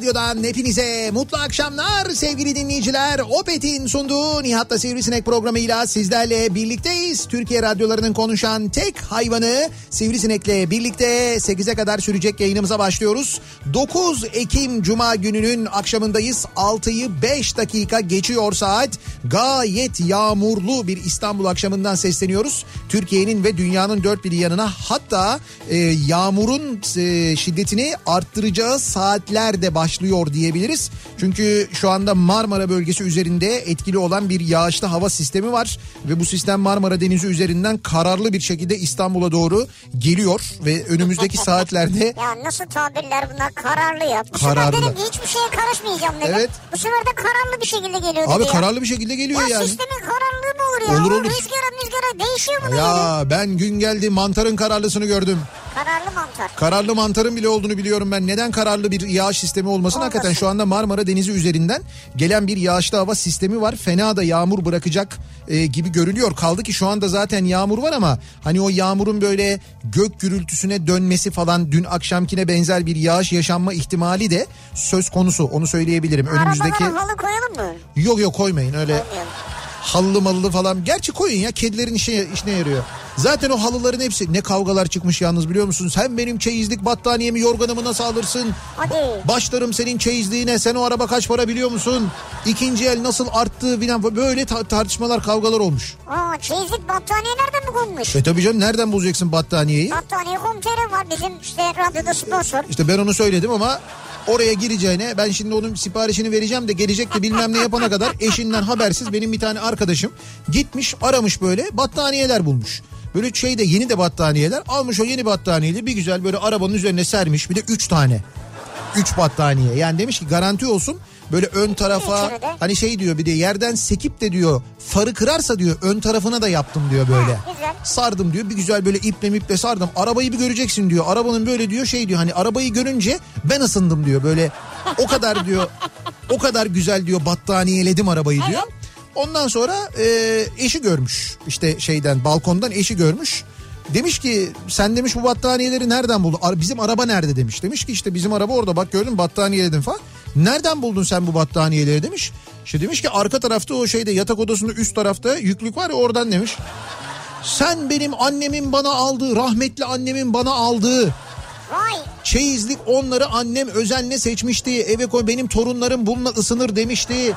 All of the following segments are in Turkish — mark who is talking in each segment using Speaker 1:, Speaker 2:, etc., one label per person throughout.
Speaker 1: radyodan hepinize mutlu akşamlar sevgili dinleyiciler. Opet'in sunduğu Nihat'la Sivrisinek programıyla sizlerle birlikteyiz. Türkiye radyolarının konuşan tek hayvanı Sivrisinek'le birlikte 8'e kadar sürecek yayınımıza başlıyoruz. 9 Ekim Cuma gününün akşamındayız. 6'yı 5 dakika geçiyor saat. Gayet yağmurlu bir İstanbul akşamından sesleniyoruz. Türkiye'nin ve dünyanın dört bir yanına hatta e, yağmurun e, şiddetini arttıracağı saatler de başlıyor diyebiliriz. Çünkü şu anda Marmara bölgesi üzerinde etkili olan bir yağışlı hava sistemi var ve bu sistem Marmara Denizi üzerinden kararlı bir şekilde İstanbul'a doğru geliyor ve önümüzdeki saatlerde
Speaker 2: Ya nasıl tabirler bunlar kararlı ya. Bu
Speaker 1: Kararlı.
Speaker 2: sefer dedim ki hiçbir şeye karışmayacağım dedim.
Speaker 1: Evet.
Speaker 2: Bu sefer de kararlı bir şekilde geliyor
Speaker 1: abi
Speaker 2: dedi ya.
Speaker 1: kararlı bir şekilde geliyor
Speaker 2: Ya
Speaker 1: yani.
Speaker 2: sistemin kararlılığı mı olur ya?
Speaker 1: Olur, olur.
Speaker 2: Rüzgara rüzgara değişiyor mu? Ya.
Speaker 1: Ya ben gün geldi mantarın kararlısını gördüm.
Speaker 2: Kararlı mantar.
Speaker 1: Kararlı mantarın bile olduğunu biliyorum ben. Neden kararlı bir yağış sistemi olmasın?
Speaker 2: Olmasın.
Speaker 1: Hakikaten şu anda Marmara Denizi üzerinden gelen bir yağışlı hava sistemi var. Fena da yağmur bırakacak e, gibi görülüyor. Kaldı ki şu anda zaten yağmur var ama hani o yağmurun böyle gök gürültüsüne dönmesi falan dün akşamkine benzer bir yağış yaşanma ihtimali de söz konusu. Onu söyleyebilirim. Önümüzdeki
Speaker 2: Arabalara halı koyalım mı?
Speaker 1: yok yok koymayın öyle
Speaker 2: Koymayalım.
Speaker 1: Hallı mallı falan. Gerçi koyun ya kedilerin işe, işine yarıyor. Zaten o halıların hepsi ne kavgalar çıkmış yalnız biliyor musunuz? Hem benim çeyizlik battaniyemi yorganımı nasıl alırsın?
Speaker 2: Hadi.
Speaker 1: Başlarım senin çeyizliğine sen o araba kaç para biliyor musun? İkinci el nasıl arttı bilen böyle ta- tartışmalar kavgalar olmuş.
Speaker 2: Aa çeyizlik battaniye nereden mi konmuş?
Speaker 1: E tabii canım nereden bulacaksın battaniyeyi?
Speaker 2: Battaniye komiserim var bizim işte radyoda sponsor.
Speaker 1: İşte ben onu söyledim ama oraya gireceğine ben şimdi onun siparişini vereceğim de gelecek de bilmem ne yapana kadar eşinden habersiz benim bir tane arkadaşım gitmiş aramış böyle battaniyeler bulmuş. Böyle şeyde yeni de battaniyeler almış o yeni battaniyeyi bir güzel böyle arabanın üzerine sermiş bir de üç tane. Üç battaniye yani demiş ki garanti olsun böyle ön tarafa
Speaker 2: de.
Speaker 1: hani şey diyor bir de yerden sekip de diyor farı kırarsa diyor ön tarafına da yaptım diyor böyle.
Speaker 2: Ha, güzel.
Speaker 1: Sardım diyor bir güzel böyle iple miple sardım. Arabayı bir göreceksin diyor. Arabanın böyle diyor şey diyor hani arabayı görünce ben ısındım diyor. Böyle o kadar diyor o kadar güzel diyor battaniyeledim arabayı diyor. Ondan sonra e, eşi görmüş işte şeyden balkondan eşi görmüş. Demiş ki sen demiş bu battaniyeleri nereden buldun? Bizim araba nerede demiş. Demiş ki işte bizim araba orada bak gördün mü battaniyeledim falan. Nereden buldun sen bu battaniyeleri demiş. İşte demiş ki arka tarafta o şeyde yatak odasında üst tarafta yüklük var ya oradan demiş. Sen benim annemin bana aldığı, rahmetli annemin bana aldığı
Speaker 2: Vay
Speaker 1: çeyizlik onları annem özenle seçmişti. Eve koy benim torunlarım bununla ısınır demişti.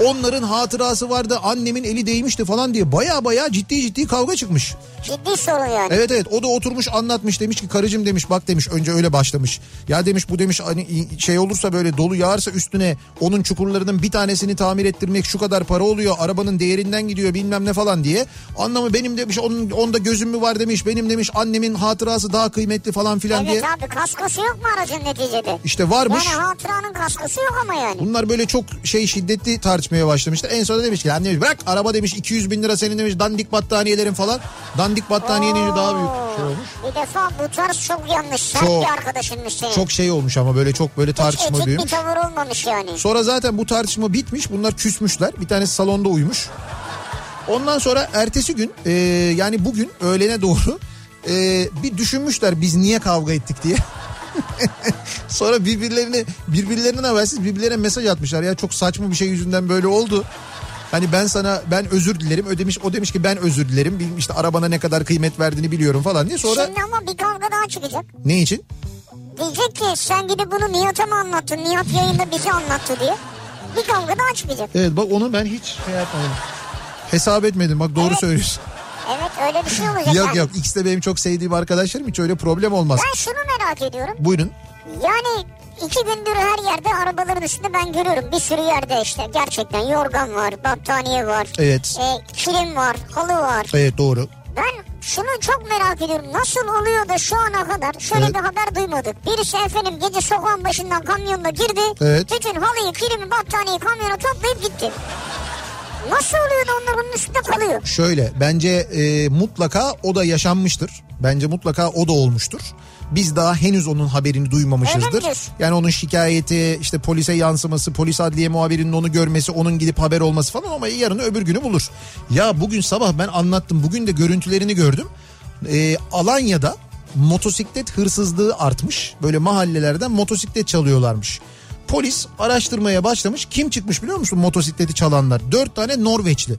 Speaker 1: Onların hatırası vardı annemin eli değmişti falan diye baya baya ciddi ciddi kavga çıkmış.
Speaker 2: Ciddi sorun yani.
Speaker 1: Evet evet o da oturmuş anlatmış demiş ki karıcığım demiş bak demiş önce öyle başlamış. Ya demiş bu demiş hani şey olursa böyle dolu yağarsa üstüne onun çukurlarının bir tanesini tamir ettirmek şu kadar para oluyor. Arabanın değerinden gidiyor bilmem ne falan diye. Anlamı benim demiş onun onda gözüm mü var demiş benim demiş annemin hatırası daha kıymetli falan filan diye.
Speaker 2: Evet abi kaskosu yok mu aracın neticede?
Speaker 1: İşte varmış.
Speaker 2: Yani hatıranın kaskosu yok ama yani.
Speaker 1: Bunlar böyle çok şey şiddetli tartışmaya başlamışlar. En sonunda demiş ki yani demiş, bırak araba demiş 200 bin lira senin demiş dandik battaniyelerin falan. Dandik battaniyenin daha büyük şey olmuş.
Speaker 2: Bir defa bu tarz çok yanlış. Sert
Speaker 1: Çok.
Speaker 2: bir arkadaşınmış senin.
Speaker 1: Çok şey olmuş ama böyle çok böyle tartışma
Speaker 2: bir
Speaker 1: büyümüş.
Speaker 2: tavır olmamış yani.
Speaker 1: Sonra zaten bu tartışma bitmiş. Bunlar küsmüşler. Bir tanesi salonda uyumuş. Ondan sonra ertesi gün e, yani bugün öğlene doğru e, bir düşünmüşler biz niye kavga ettik diye. sonra birbirlerini birbirlerinden habersiz birbirlerine mesaj atmışlar. Ya çok saçma bir şey yüzünden böyle oldu. Hani ben sana ben özür dilerim. Ödemiş o demiş ki ben özür dilerim. İşte arabana ne kadar kıymet verdiğini biliyorum falan diye. Sonra
Speaker 2: Şimdi ama bir kavga daha çıkacak.
Speaker 1: ne için?
Speaker 2: Diyecek ki sen gidip bunu Nihat'a mı anlattın? Nihat yayında bize anlattı diye. Bir kavga daha çıkacak.
Speaker 1: Evet bak onu ben hiç şey yapmadım. Hesap etmedim bak doğru
Speaker 2: Evet.
Speaker 1: söylüyorsun.
Speaker 2: Evet öyle bir şey olacak
Speaker 1: Yok
Speaker 2: yani.
Speaker 1: yok ikisi de benim çok sevdiğim arkadaşlarım hiç öyle problem olmaz.
Speaker 2: Ben şunu merak ediyorum.
Speaker 1: Buyurun.
Speaker 2: Yani iki gündür her yerde arabaların üstünde ben görüyorum. Bir sürü yerde işte gerçekten yorgan var, battaniye var.
Speaker 1: Evet.
Speaker 2: E, kilim var, halı var.
Speaker 1: Evet doğru.
Speaker 2: Ben şunu çok merak ediyorum. Nasıl oluyor da şu ana kadar şöyle
Speaker 1: Evet.
Speaker 2: bir haber duymadık. Birisi efendim gece sokağın başından kamyonla girdi.
Speaker 1: Evet.
Speaker 2: Bütün halıyı, kilimi, battaniyeyi kamyona toplayıp gitti. Nasıl oluyor da onlar onun üstünde kalıyor?
Speaker 1: Şöyle bence e, mutlaka o da yaşanmıştır. Bence mutlaka o da olmuştur. Biz daha henüz onun haberini duymamışızdır.
Speaker 2: diyorsun?
Speaker 1: Yani onun şikayeti, işte polise yansıması, polis adliye muhabirinin onu görmesi, onun gidip haber olması falan ama yarın öbür günü bulur. Ya bugün sabah ben anlattım. Bugün de görüntülerini gördüm. E, Alanya'da motosiklet hırsızlığı artmış. Böyle mahallelerden motosiklet çalıyorlarmış. Polis araştırmaya başlamış. Kim çıkmış biliyor musun motosikleti çalanlar? Dört tane Norveçli.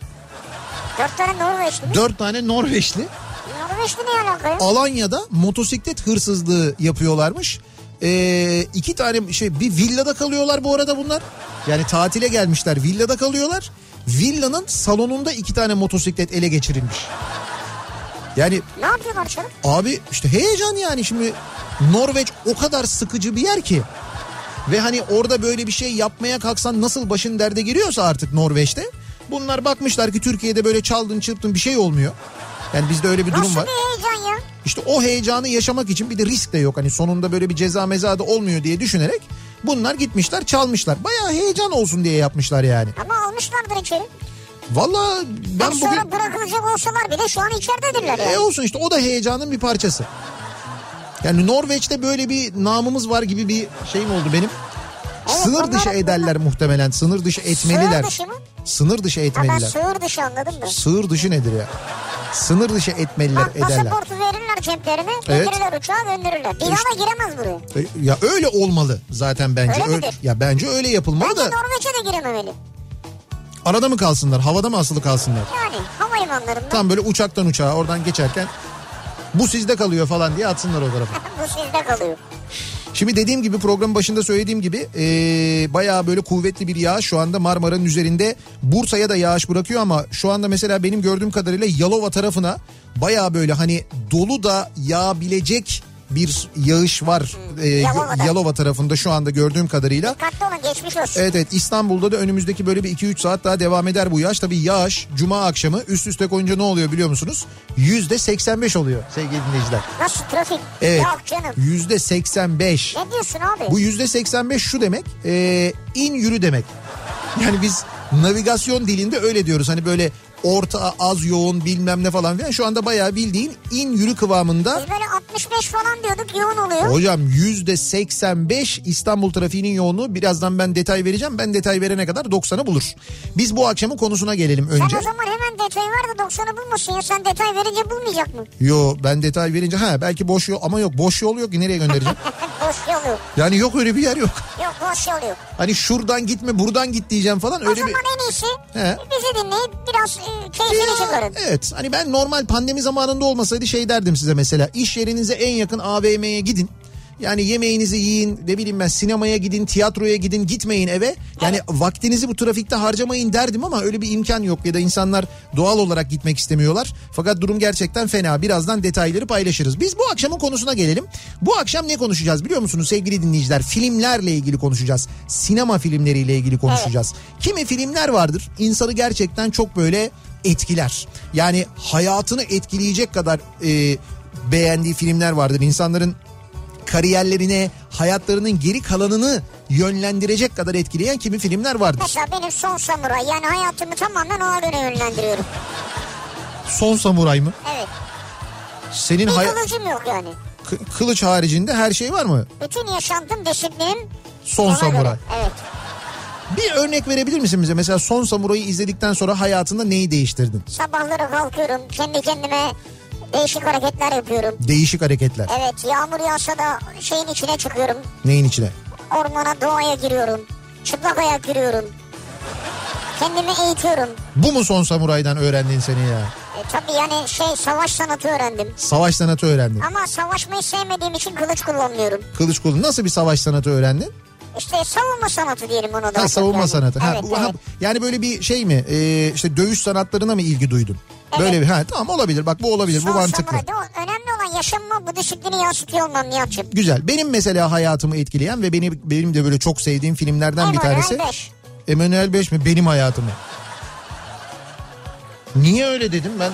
Speaker 2: Dört tane Norveçli mi?
Speaker 1: Dört tane Norveçli
Speaker 2: Norveçli ne alaka ya?
Speaker 1: Alanya'da motosiklet hırsızlığı yapıyorlarmış. Ee, iki tane şey bir villada kalıyorlar bu arada bunlar. Yani tatile gelmişler villada kalıyorlar. Villanın salonunda iki tane motosiklet ele geçirilmiş. Yani
Speaker 2: Ne yapıyorlar canım?
Speaker 1: abi işte heyecan yani şimdi Norveç o kadar sıkıcı bir yer ki. Ve hani orada böyle bir şey yapmaya kalksan nasıl başın derde giriyorsa artık Norveç'te. Bunlar bakmışlar ki Türkiye'de böyle çaldın çırptın bir şey olmuyor. Yani bizde öyle bir durum
Speaker 2: Nasıl
Speaker 1: var.
Speaker 2: bir heyecan ya?
Speaker 1: İşte o heyecanı yaşamak için bir de risk de yok. Hani sonunda böyle bir ceza meza da olmuyor diye düşünerek bunlar gitmişler çalmışlar. Bayağı heyecan olsun diye yapmışlar yani.
Speaker 2: Ama almışlardır içeri.
Speaker 1: Valla
Speaker 2: Ben sonra
Speaker 1: bugün...
Speaker 2: bırakılacak olsalar bile şu an içeridedirler yani.
Speaker 1: E olsun işte o da heyecanın bir parçası. Yani Norveç'te böyle bir namımız var gibi bir şeyim oldu benim.
Speaker 2: Evet,
Speaker 1: Sınır dışı ederler muhtemelen. Sınır dışı etmeliler.
Speaker 2: Sığır dışı mı?
Speaker 1: Sınır dışı
Speaker 2: Ha ben
Speaker 1: etmeliler.
Speaker 2: sığır dışı anladım da.
Speaker 1: Sığır dışı nedir ya? Sınır dışı etmeliler
Speaker 2: Bak
Speaker 1: ederler.
Speaker 2: pasaportu verirler ceplerine,
Speaker 1: Evet.
Speaker 2: gönderirler uçağa gönderirler. Bir da giremez buraya.
Speaker 1: E, Ya öyle olmalı zaten bence.
Speaker 2: Öyle midir?
Speaker 1: ya bence öyle yapılmalı
Speaker 2: Bence
Speaker 1: da
Speaker 2: Norveç'e de girememeli.
Speaker 1: arada mı kalsınlar? Havada mı asılı kalsınlar?
Speaker 2: Yani havalimanlarında
Speaker 1: Tam böyle uçaktan uçağa oradan geçerken bu sizde kalıyor falan diye atsınlar o tarafa.
Speaker 2: bu sizde kalıyor.
Speaker 1: Şimdi dediğim gibi programın başında söylediğim gibi ee, bayağı böyle kuvvetli bir yağış şu anda Marmara'nın üzerinde. Bursa'ya da yağış bırakıyor ama şu anda mesela benim gördüğüm kadarıyla Yalova tarafına bayağı böyle hani dolu da yağabilecek bir yağış var. Ee,
Speaker 2: Yalova'da.
Speaker 1: Yalova tarafında şu anda gördüğüm kadarıyla.
Speaker 2: Dikkatli olun geçmiş olsun.
Speaker 1: Evet evet İstanbul'da da önümüzdeki böyle bir 2-3 saat daha devam eder bu yağış. Tabii yağış cuma akşamı üst üste koyunca ne oluyor biliyor musunuz? Yüzde 85 oluyor sevgili dinleyiciler.
Speaker 2: Nasıl trafik?
Speaker 1: Evet
Speaker 2: Yok canım.
Speaker 1: yüzde 85.
Speaker 2: Ne diyorsun abi?
Speaker 1: Bu yüzde 85 şu demek e, in yürü demek. Yani biz navigasyon dilinde öyle diyoruz. Hani böyle orta az yoğun bilmem ne falan filan. Şu anda bayağı bildiğin in yürü kıvamında.
Speaker 2: Biz böyle 65 falan diyorduk yoğun oluyor.
Speaker 1: Hocam yüzde 85 İstanbul trafiğinin yoğunluğu. Birazdan ben detay vereceğim. Ben detay verene kadar 90'ı bulur. Biz bu akşamın konusuna gelelim önce.
Speaker 2: Sen o zaman hemen detay ver de 90'ı bulmasın ya. Sen detay verince bulmayacak mı?
Speaker 1: Yo ben detay verince ha belki boş yol ama yok boş yol yok nereye göndereceğim?
Speaker 2: boş yol yok.
Speaker 1: yani yok öyle bir yer yok.
Speaker 2: Yok boş yol yok.
Speaker 1: Hani şuradan gitme buradan git diyeceğim falan
Speaker 2: O
Speaker 1: öyle
Speaker 2: zaman
Speaker 1: bir...
Speaker 2: en iyisi
Speaker 1: He.
Speaker 2: bizi dinleyip biraz e, keyfini çıkarın.
Speaker 1: Evet hani ben normal pandemi zamanında olmasaydı şey derdim size mesela iş yerinize en yakın AVM'ye gidin Yani yemeğinizi yiyin ne bileyim ben sinemaya gidin tiyatroya gidin gitmeyin eve. Yani vaktinizi bu trafikte harcamayın derdim ama öyle bir imkan yok ya da insanlar doğal olarak gitmek istemiyorlar. Fakat durum gerçekten fena. Birazdan detayları paylaşırız. Biz bu akşamın konusuna gelelim. Bu akşam ne konuşacağız biliyor musunuz sevgili dinleyiciler? Filmlerle ilgili konuşacağız. Sinema filmleriyle ilgili konuşacağız. Kimi filmler vardır insanı gerçekten çok böyle etkiler. Yani hayatını etkileyecek kadar e, beğendiği filmler vardır. İnsanların kariyerlerine, hayatlarının geri kalanını yönlendirecek kadar etkileyen kimi filmler vardır.
Speaker 2: Mesela benim Son Samuray yani hayatımı tamamen ona göre yönlendiriyorum.
Speaker 1: Son Samuray mı?
Speaker 2: Evet.
Speaker 1: Senin
Speaker 2: Bir
Speaker 1: hay-
Speaker 2: kılıcım yok yani.
Speaker 1: kı- kılıç haricinde her şey var mı?
Speaker 2: Bütün yaşantım, disiplinim
Speaker 1: Son Samuray.
Speaker 2: göre. Evet.
Speaker 1: Bir örnek verebilir misin bize? Mesela Son Samuray'ı izledikten sonra hayatında neyi değiştirdin?
Speaker 2: Sabahları kalkıyorum. Kendi kendime değişik hareketler yapıyorum.
Speaker 1: Değişik hareketler.
Speaker 2: Evet yağmur yağsa da şeyin içine çıkıyorum.
Speaker 1: Neyin içine?
Speaker 2: Ormana doğaya giriyorum. Çıplak ayak yürüyorum. Kendimi eğitiyorum.
Speaker 1: Bu mu Son Samuray'dan öğrendiğin seni ya?
Speaker 2: E, tabii yani şey savaş sanatı öğrendim.
Speaker 1: Savaş sanatı öğrendin.
Speaker 2: Ama savaşmayı sevmediğim için kılıç kullanmıyorum.
Speaker 1: Kılıç kullan. Nasıl bir savaş sanatı öğrendin?
Speaker 2: İşte savunma sanatı diyelim ona da.
Speaker 1: Ha, savunma sanatı. Ha,
Speaker 2: Evet,
Speaker 1: bu- ha,
Speaker 2: evet.
Speaker 1: yani böyle bir şey mi? Ee, işte dövüş sanatlarına mı ilgi duydun? Böyle bir ha tamam olabilir. Bak bu olabilir. bu
Speaker 2: Son
Speaker 1: mantıklı.
Speaker 2: samurayda o önemli olan yaşamımı bu disiplini yansıtıyor olmam Nihat'cığım.
Speaker 1: Güzel. Benim mesela hayatımı etkileyen ve beni benim de böyle çok sevdiğim filmlerden bir
Speaker 2: Emanuel
Speaker 1: tanesi.
Speaker 2: Beş.
Speaker 1: Emanuel 5 mi? Benim hayatımı. Niye öyle dedim ben?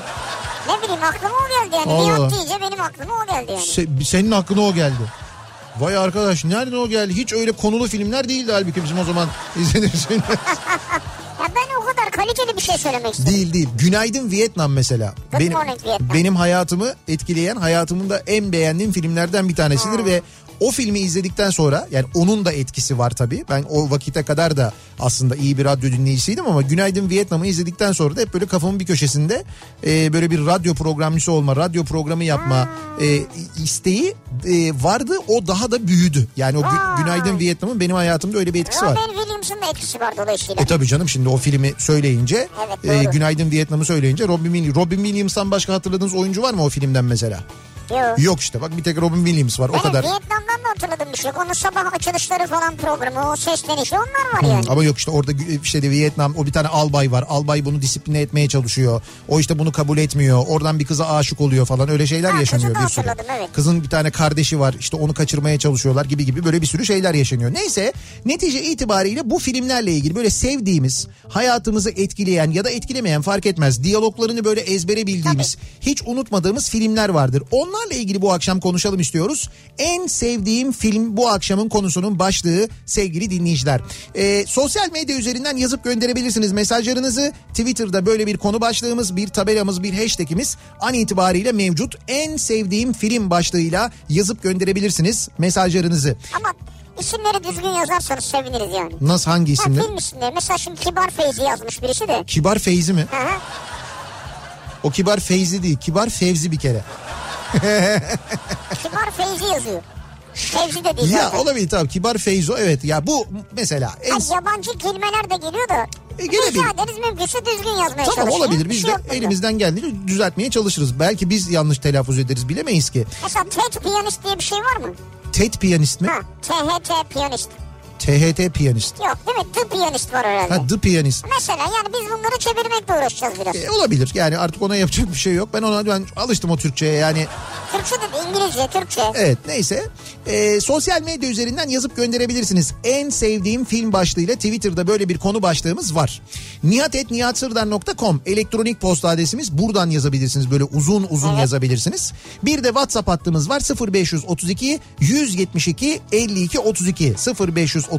Speaker 2: Ne bileyim aklıma o geldi yani.
Speaker 1: Allah.
Speaker 2: Nihat deyince benim aklıma o geldi yani.
Speaker 1: Se- senin aklına o geldi. Vay arkadaş nereden o geldi? Hiç öyle konulu filmler değildi halbuki bizim o zaman izlediğimiz filmler.
Speaker 2: Ya ben o kadar kaliteli bir şey söylemek istedim.
Speaker 1: değil değil. Günaydın Vietnam mesela.
Speaker 2: Good
Speaker 1: benim,
Speaker 2: Vietnam.
Speaker 1: benim hayatımı etkileyen hayatımın da en beğendiğim filmlerden bir tanesidir
Speaker 2: Hmm.
Speaker 1: ve o filmi izledikten sonra yani onun da etkisi var tabii. Ben o vakite kadar da aslında iyi bir radyo dinleyicisiydim ama Günaydın Vietnam'ı izledikten sonra da hep böyle kafamın bir köşesinde e, böyle bir radyo programcısı olma, radyo programı yapma e, isteği e, vardı. O daha da büyüdü. Yani o Gü-. Günaydın Vietnam'ın benim hayatımda öyle bir etkisi var.
Speaker 2: Robin Williams'ın da etkisi var dolayısıyla.
Speaker 1: E tabii canım şimdi o filmi söyleyince
Speaker 2: Evet,
Speaker 1: e. Günaydın Vietnam'ı söyleyince Robin, Robin Williams'tan başka hatırladığınız oyuncu var mı o filmden mesela?
Speaker 2: Yok.
Speaker 1: Yok işte bak bir tek Robin Williams var o
Speaker 2: Benim
Speaker 1: kadar.
Speaker 2: Vietnam'dan da hatırladığım bir şey. Onun sabah açılışları falan programı, o seslenişi onlar var yani.
Speaker 1: Ama yok işte orada işte de Vietnam o bir tane albay var. Albay bunu disipline etmeye çalışıyor. O işte bunu kabul etmiyor. Oradan bir kıza aşık oluyor falan öyle şeyler
Speaker 2: Ha,
Speaker 1: yaşanıyor bir sürü.
Speaker 2: hatırladım, evet.
Speaker 1: Kızın bir tane kardeşi var. işte onu kaçırmaya çalışıyorlar gibi gibi böyle bir sürü şeyler yaşanıyor. Neyse netice itibariyle bu filmlerle ilgili böyle sevdiğimiz, hayatımızı etkileyen ya da etkilemeyen fark etmez. Diyaloglarını böyle ezbere bildiğimiz, hiç unutmadığımız filmler vardır. Onlarla ilgili bu akşam konuşalım istiyoruz. En sevdiğim film bu akşamın konusunun başlığı sevgili dinleyiciler. Ee, sosyal medya üzerinden yazıp gönderebilirsiniz mesajlarınızı. Twitter'da böyle bir konu başlığımız, bir tabelamız, bir hashtagimiz an itibariyle mevcut. En sevdiğim film başlığıyla yazıp gönderebilirsiniz mesajlarınızı.
Speaker 2: Ama isimleri düzgün yazarsanız seviniriz yani.
Speaker 1: Nasıl hangi
Speaker 2: Ha,
Speaker 1: isimler?
Speaker 2: film isimleri. Mesela şimdi Kibar Feyzi yazmış birisi de.
Speaker 1: Kibar Feyzi mi?
Speaker 2: Hı hı.
Speaker 1: O Kibar Feyzi değil. Kibar Fevzi bir kere.
Speaker 2: Kibar Feyzi yazıyor. Fevzi de değil
Speaker 1: Ya
Speaker 2: zaten.
Speaker 1: olabilir tabii. Kibar Feyzo evet. Ya bu mesela en...
Speaker 2: Ha, yabancı kelimeler de geliyor da.
Speaker 1: E, gelebilir.
Speaker 2: Rica ederiz mümkünse düzgün yazmaya
Speaker 1: Tamam
Speaker 2: çalışın.
Speaker 1: olabilir. Biz
Speaker 2: şey
Speaker 1: de elimizden geldiğince düzeltmeye çalışırız. Belki biz yanlış telaffuz ederiz bilemeyiz ki.
Speaker 2: Mesela TED piyanist diye bir şey var mı?
Speaker 1: TED piyanist mi?
Speaker 2: Ha, THT piyanist.
Speaker 1: THT piyanist.
Speaker 2: Yok değil mi? The piyanist var herhalde.
Speaker 1: Ha The piyanist.
Speaker 2: Mesela yani biz bunları çevirmekle uğraşacağız biraz.
Speaker 1: E, olabilir. Yani artık ona yapacak bir şey yok. Ben ona ben alıştım o Türkçe'ye yani.
Speaker 2: Türkçe de İngilizce, Türkçe.
Speaker 1: Evet neyse. Ee, sosyal medya üzerinden yazıp gönderebilirsiniz. En sevdiğim film başlığıyla Twitter'da böyle bir konu başlığımız var. nihatetnihatsırdar.com elektronik posta adresimiz. Buradan yazabilirsiniz. Böyle uzun uzun yazabilirsiniz. Bir de WhatsApp hattımız var. 0532 172 52 32 0532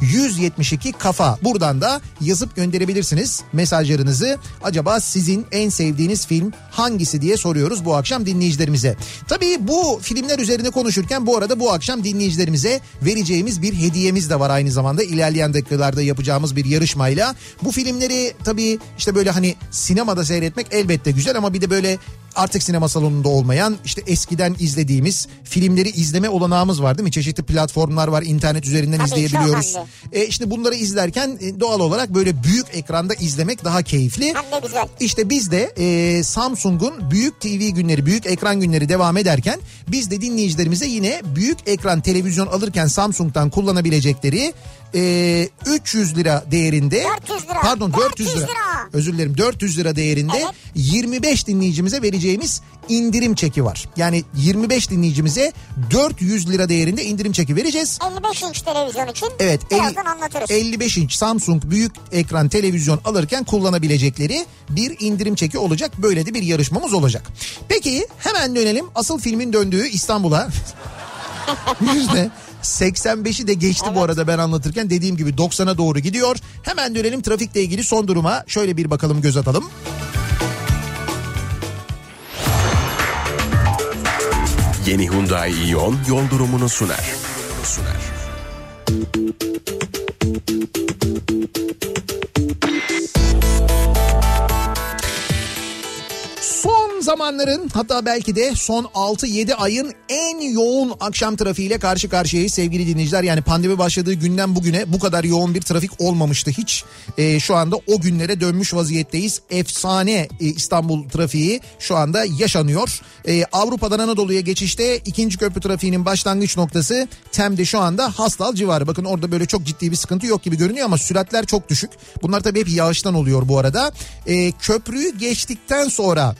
Speaker 1: 172 kafa. Buradan da yazıp gönderebilirsiniz mesajlarınızı. Acaba sizin en sevdiğiniz film hangisi diye soruyoruz bu akşam dinleyicilerimize. Tabii bu filmler üzerine konuşurken bu arada bu akşam dinleyicilerimize vereceğimiz bir hediyemiz de var aynı zamanda. ilerleyen dakikalarda yapacağımız bir yarışmayla. Bu filmleri tabii işte böyle hani sinemada seyretmek elbette güzel ama bir de böyle artık sinema salonunda olmayan işte eskiden izlediğimiz filmleri izleme olanağımız var değil mi? Çeşitli platformlar var internet üzerinden
Speaker 2: Tabii,
Speaker 1: izleyebiliyoruz. E, işte bunları izlerken e, doğal olarak böyle büyük ekranda izlemek daha keyifli.
Speaker 2: Hem de güzel.
Speaker 1: İşte biz de e, Samsung'un büyük TV günleri, büyük ekran günleri devam ederken biz de dinleyicilerimize yine büyük ekran televizyon alırken Samsung'dan kullanabilecekleri e, 300 lira değerinde
Speaker 2: 400 lira.
Speaker 1: pardon 400 lira,
Speaker 2: 400 lira.
Speaker 1: özür dilerim 400 lira değerinde
Speaker 2: Evet.
Speaker 1: 25 dinleyicimize vereceğimiz indirim çeki var. Yani 25 dinleyicimize 400 lira değerinde indirim çeki vereceğiz.
Speaker 2: 55 inç televizyon için
Speaker 1: Evet. el-
Speaker 2: birazdan anlatırız.
Speaker 1: 55 inç Samsung büyük ekran televizyon alırken kullanabilecekleri bir indirim çeki olacak. Böyle de bir yarışmamız olacak. Peki hemen dönelim asıl filmin döndüğü İstanbul'a. Yüzde 85'i de geçti bu arada ben anlatırken dediğim gibi 90'a doğru gidiyor. Hemen dönelim trafikle ilgili son duruma şöyle bir bakalım göz atalım.
Speaker 3: Yeni Hyundai Ion yol durumunu sunar. sunar.
Speaker 1: Zamanların hatta belki de son 6-7 ayın en yoğun akşam trafiğiyle karşı karşıyayız sevgili dinleyiciler. Yani pandemi başladığı günden bugüne bu kadar yoğun bir trafik olmamıştı hiç. Ee, şu anda o günlere dönmüş vaziyetteyiz. Efsane e, İstanbul trafiği şu anda yaşanıyor. Ee, Avrupa'dan Anadolu'ya geçişte ikinci köprü trafiğinin başlangıç noktası Tem'de şu anda Hastal civarı. Bakın orada böyle çok ciddi bir sıkıntı yok gibi görünüyor ama süratler çok düşük. Bunlar tabii hep yağıştan oluyor bu arada. Ee, köprüyü geçtikten sonra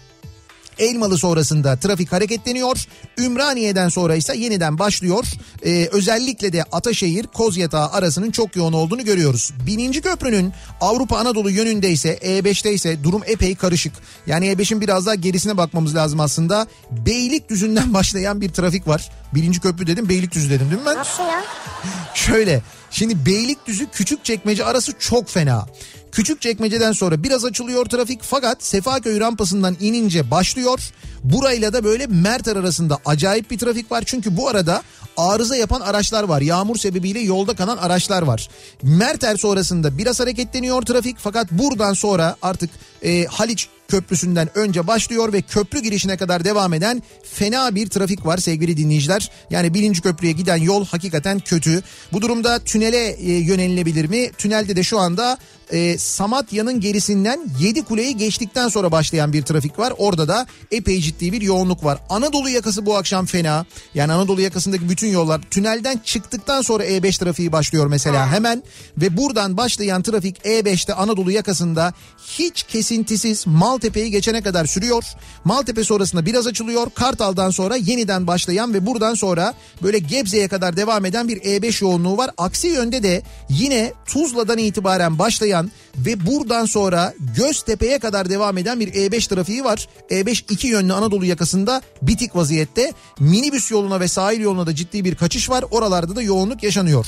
Speaker 1: Elmalı sonrasında trafik hareketleniyor. Ümraniye'den sonra ise yeniden başlıyor. Ee, özellikle de Ataşehir Kozyatağı arasının çok yoğun olduğunu görüyoruz. Bininci köprünün Avrupa Anadolu yönünde ise E5'te ise durum epey karışık. Yani E5'in biraz daha gerisine bakmamız lazım aslında. Beylikdüzü'nden başlayan bir trafik var. Birinci köprü dedim Beylikdüzü dedim değil mi ben?
Speaker 2: Nasıl ya?
Speaker 1: Şöyle şimdi Beylikdüzü Küçükçekmece arası çok fena. Küçükçekmece'den sonra biraz açılıyor trafik fakat Sefaköy rampasından inince başlıyor. Burayla da böyle Merter arasında acayip bir trafik var. Çünkü bu arada arıza yapan araçlar var. Yağmur sebebiyle yolda kalan araçlar var. Merter sonrasında biraz hareketleniyor trafik fakat buradan sonra artık e, Haliç Köprüsü'nden önce başlıyor ve köprü girişine kadar devam eden fena bir trafik var sevgili dinleyiciler. Yani birinci köprüye giden yol hakikaten kötü. Bu durumda tünele e, yönelilebilir mi? Tünelde de şu anda e, Samatya'nın gerisinden 7 kuleyi geçtikten sonra başlayan bir trafik var. Orada da epey ciddi bir yoğunluk var. Anadolu yakası bu akşam fena. Yani Anadolu yakasındaki bütün yollar tünelden çıktıktan sonra E5 trafiği başlıyor mesela hemen. Ve buradan başlayan trafik E5'te Anadolu yakasında hiç kesintisiz Maltepe'yi geçene kadar sürüyor. Maltepe sonrasında biraz açılıyor. Kartal'dan sonra yeniden başlayan ve buradan sonra böyle Gebze'ye kadar devam eden bir E5 yoğunluğu var. Aksi yönde de yine Tuzla'dan itibaren başlayan ve buradan sonra Göztepe'ye kadar devam eden bir E5 trafiği var. E5 iki yönlü Anadolu yakasında bitik vaziyette. Minibüs yoluna ve sahil yoluna da ciddi bir kaçış var. Oralarda da yoğunluk yaşanıyor.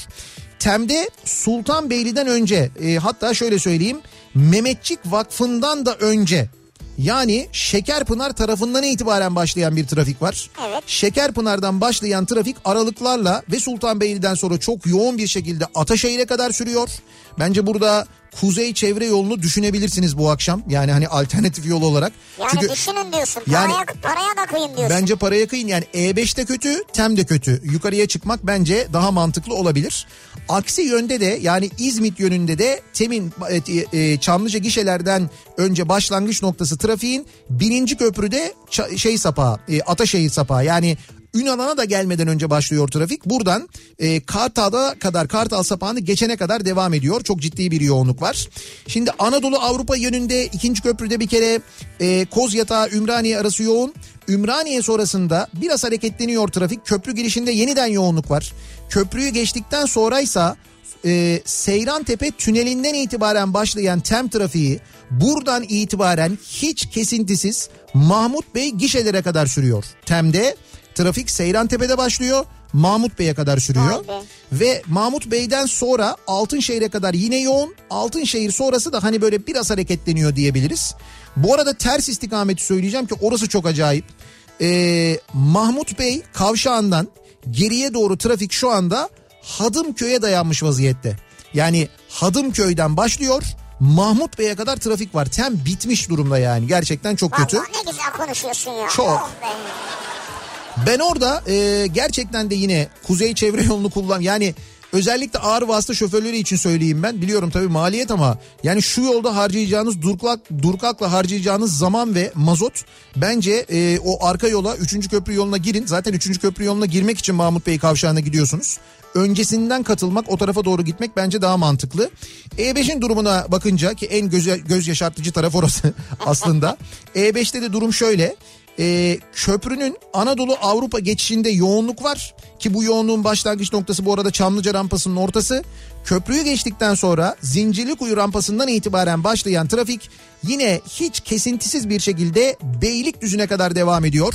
Speaker 1: Tem'de Sultanbeyli'den önce e, hatta şöyle söyleyeyim Mehmetçik Vakfı'ndan da önce yani Şekerpınar tarafından itibaren başlayan bir trafik var.
Speaker 2: Evet.
Speaker 1: Şekerpınar'dan başlayan trafik aralıklarla ve Sultanbeyli'den sonra çok yoğun bir şekilde Ataşehir'e kadar sürüyor. Bence burada kuzey çevre yolunu düşünebilirsiniz bu akşam. Yani hani alternatif yol olarak.
Speaker 2: Yani
Speaker 1: Çünkü
Speaker 2: düşünün diyorsun.
Speaker 1: Yani-
Speaker 2: paraya, paraya da kıyın diyorsun.
Speaker 1: Bence paraya kıyın yani E5 de kötü, TEM de kötü. Yukarıya çıkmak bence daha mantıklı olabilir. Aksi yönde de yani İzmit yönünde de TEM'in e, e, Çamlıca gişelerden önce başlangıç noktası trafiğin birinci köprüde şey sapağı, e, Ataşehir sapağı yani Ünal'a da gelmeden önce başlıyor trafik. Buradan e, Kartal'a kadar Kartal sapağını geçene kadar devam ediyor. Çok ciddi bir yoğunluk var. Şimdi Anadolu Avrupa yönünde ikinci köprüde bir kere e, Kozyatağı Ümraniye arası yoğun. Ümraniye sonrasında biraz hareketleniyor trafik. Köprü girişinde yeniden yoğunluk var. Köprüyü geçtikten sonraysa e, Seyrantepe tünelinden itibaren başlayan tem trafiği buradan itibaren hiç kesintisiz Mahmut Bey gişelere kadar sürüyor. Tem'de trafik Seyrantepe'de başlıyor. Mahmut Bey'e kadar sürüyor.
Speaker 2: Be.
Speaker 1: Ve Mahmut Bey'den sonra Altınşehir'e kadar yine yoğun. Altınşehir sonrası da hani böyle biraz hareketleniyor diyebiliriz. Bu arada ters istikameti söyleyeceğim ki orası çok acayip. Ee, Mahmut Bey kavşağından geriye doğru trafik şu anda Hadımköy'e dayanmış vaziyette. Yani Hadımköy'den başlıyor Mahmut Bey'e kadar trafik var. Tem bitmiş durumda yani. Gerçekten çok kötü.
Speaker 2: Vallahi ne güzel konuşuyorsun ya.
Speaker 1: Çok.
Speaker 2: Oh be.
Speaker 1: Ben orada e, gerçekten de yine kuzey çevre yolunu kullan yani özellikle ağır vasıta şoförleri için söyleyeyim ben. Biliyorum tabii maliyet ama yani şu yolda harcayacağınız durklak durkakla harcayacağınız zaman ve mazot bence e, o arka yola 3. köprü yoluna girin. Zaten 3. köprü yoluna girmek için Mahmut Bey kavşağına gidiyorsunuz. Öncesinden katılmak o tarafa doğru gitmek bence daha mantıklı. E5'in durumuna bakınca ki en göz, göz yaşartıcı taraf orası aslında. E5'te de durum şöyle. Ee, köprünün Anadolu Avrupa geçişinde yoğunluk var ki bu yoğunluğun başlangıç noktası bu arada Çamlıca rampasının ortası. Köprüyü geçtikten sonra Zincirlikuyu rampasından itibaren başlayan trafik yine hiç kesintisiz bir şekilde Beylikdüzü'ne kadar devam ediyor.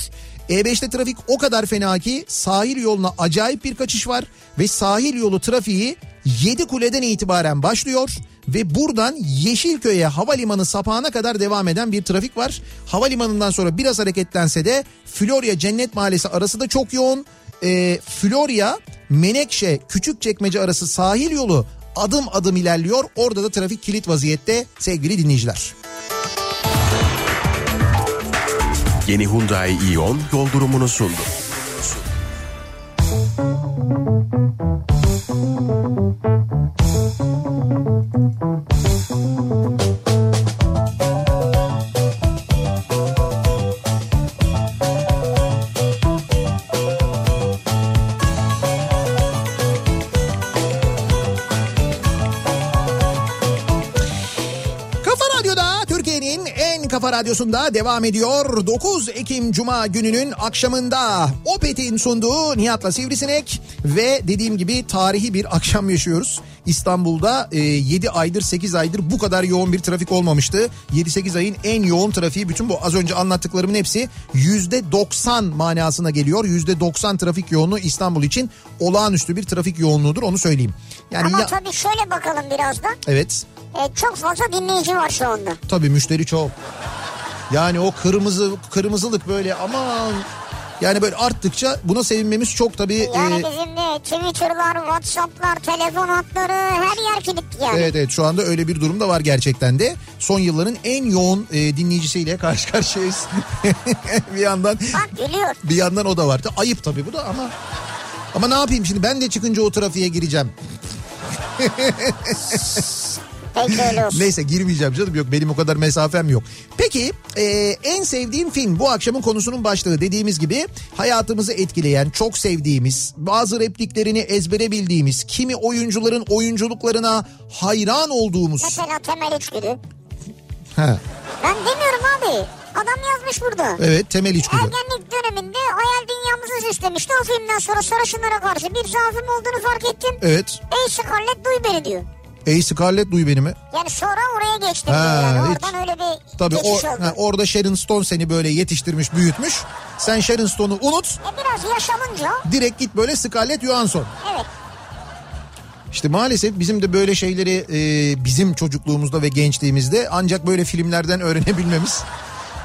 Speaker 1: E5'te trafik o kadar fena ki sahil yoluna acayip bir kaçış var ve sahil yolu trafiği 7 kuleden itibaren başlıyor ve buradan Yeşilköy'e havalimanı sapağına kadar devam eden bir trafik var. Havalimanından sonra biraz hareketlense de Florya Cennet Mahallesi arası da çok yoğun. Ee, Florya Menekşe Küçükçekmece arası sahil yolu adım adım ilerliyor. Orada da trafik kilit vaziyette sevgili dinleyiciler.
Speaker 3: Yeni Hyundai Ion yol durumunu sundu.
Speaker 1: Kafa radyosunda devam ediyor. 9 Ekim Cuma gününün akşamında Opet'in sunduğu Nihat'la Sivrisinek ve dediğim gibi tarihi bir akşam yaşıyoruz. İstanbul'da e, 7 aydır 8 aydır bu kadar yoğun bir trafik olmamıştı. 7-8 ayın en yoğun trafiği bütün bu az önce anlattıklarımın hepsi %90 manasına geliyor. %90 trafik yoğunluğu İstanbul için olağanüstü bir trafik yoğunluğudur onu söyleyeyim. Yani
Speaker 2: Ama
Speaker 1: ya-
Speaker 2: tabii şöyle bakalım biraz da.
Speaker 1: evet
Speaker 2: E, çok fazla dinleyici var şu anda.
Speaker 1: Tabii müşteri çok. Yani o kırmızı kırmızılık böyle aman yani böyle arttıkça buna sevinmemiz çok tabii.
Speaker 2: Yani
Speaker 1: e,
Speaker 2: bizim de Twitter'lar, Whatsapp'lar, telefon hatları her yer kilitli yani.
Speaker 1: Evet evet şu anda öyle bir durum da var gerçekten de. Son yılların en yoğun e, dinleyicisiyle karşı karşıyayız. bir yandan
Speaker 2: Bak gülüyor.
Speaker 1: bir yandan o da var. Ayıp tabii bu da ama ama ne yapayım şimdi ben de çıkınca o trafiğe gireceğim.
Speaker 2: Peki öyle olsun.
Speaker 1: Neyse girmeyeceğim canım yok benim o kadar mesafem yok. Peki e, en sevdiğim film bu akşamın konusunun başlığı dediğimiz gibi hayatımızı etkileyen çok sevdiğimiz bazı repliklerini ezbere bildiğimiz kimi oyuncuların oyunculuklarına hayran olduğumuz.
Speaker 2: Mesela temel içgüdü. Ben demiyorum abi. Adam yazmış burada.
Speaker 1: evet temel içgüdü.
Speaker 2: Ergenlik döneminde hayal dünyamızı süslemişti. O filmden sonra sarışınlara karşı bir zaafım olduğunu fark ettim.
Speaker 1: Evet.
Speaker 2: Ey Scarlett duy beni diyor.
Speaker 1: Ey Scarlett duy beni mi?
Speaker 2: Yani sonra oraya geçtim
Speaker 1: Ha.
Speaker 2: Yani
Speaker 1: hiç-
Speaker 2: oradan öyle bir
Speaker 1: Tabii
Speaker 2: geçiş oldu.
Speaker 1: ha, orada Sharon Stone seni böyle yetiştirmiş büyütmüş. Sen Sharon Stone'u unut
Speaker 2: E biraz yaşalınca
Speaker 1: direkt git böyle Scarlett Johansson.
Speaker 2: evet.
Speaker 1: İşte maalesef bizim de böyle şeyleri e, bizim çocukluğumuzda ve gençliğimizde ancak böyle filmlerden öğrenebilmemiz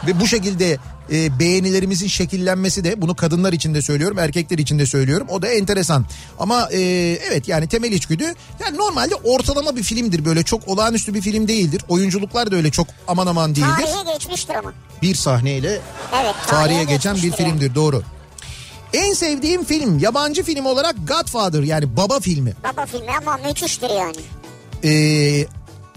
Speaker 1: ve bu şekilde e, beğenilerimizin şekillenmesi de bunu kadınlar için de söylüyorum erkekler için de söylüyorum o da enteresan ama e, evet yani temel içgüdü yani normalde ortalama bir filmdir böyle çok olağanüstü bir film değildir oyunculuklar da öyle çok aman aman değildir
Speaker 2: Tarihe geçmiştir ama.
Speaker 1: bir sahneyle
Speaker 2: Evet.
Speaker 1: tarihe geçen bir
Speaker 2: geçmiştir yani.
Speaker 1: filmdir doğru. En sevdiğim film yabancı film olarak Godfather yani baba filmi.
Speaker 2: Baba filmi ama müthiştir yani.
Speaker 1: Ee,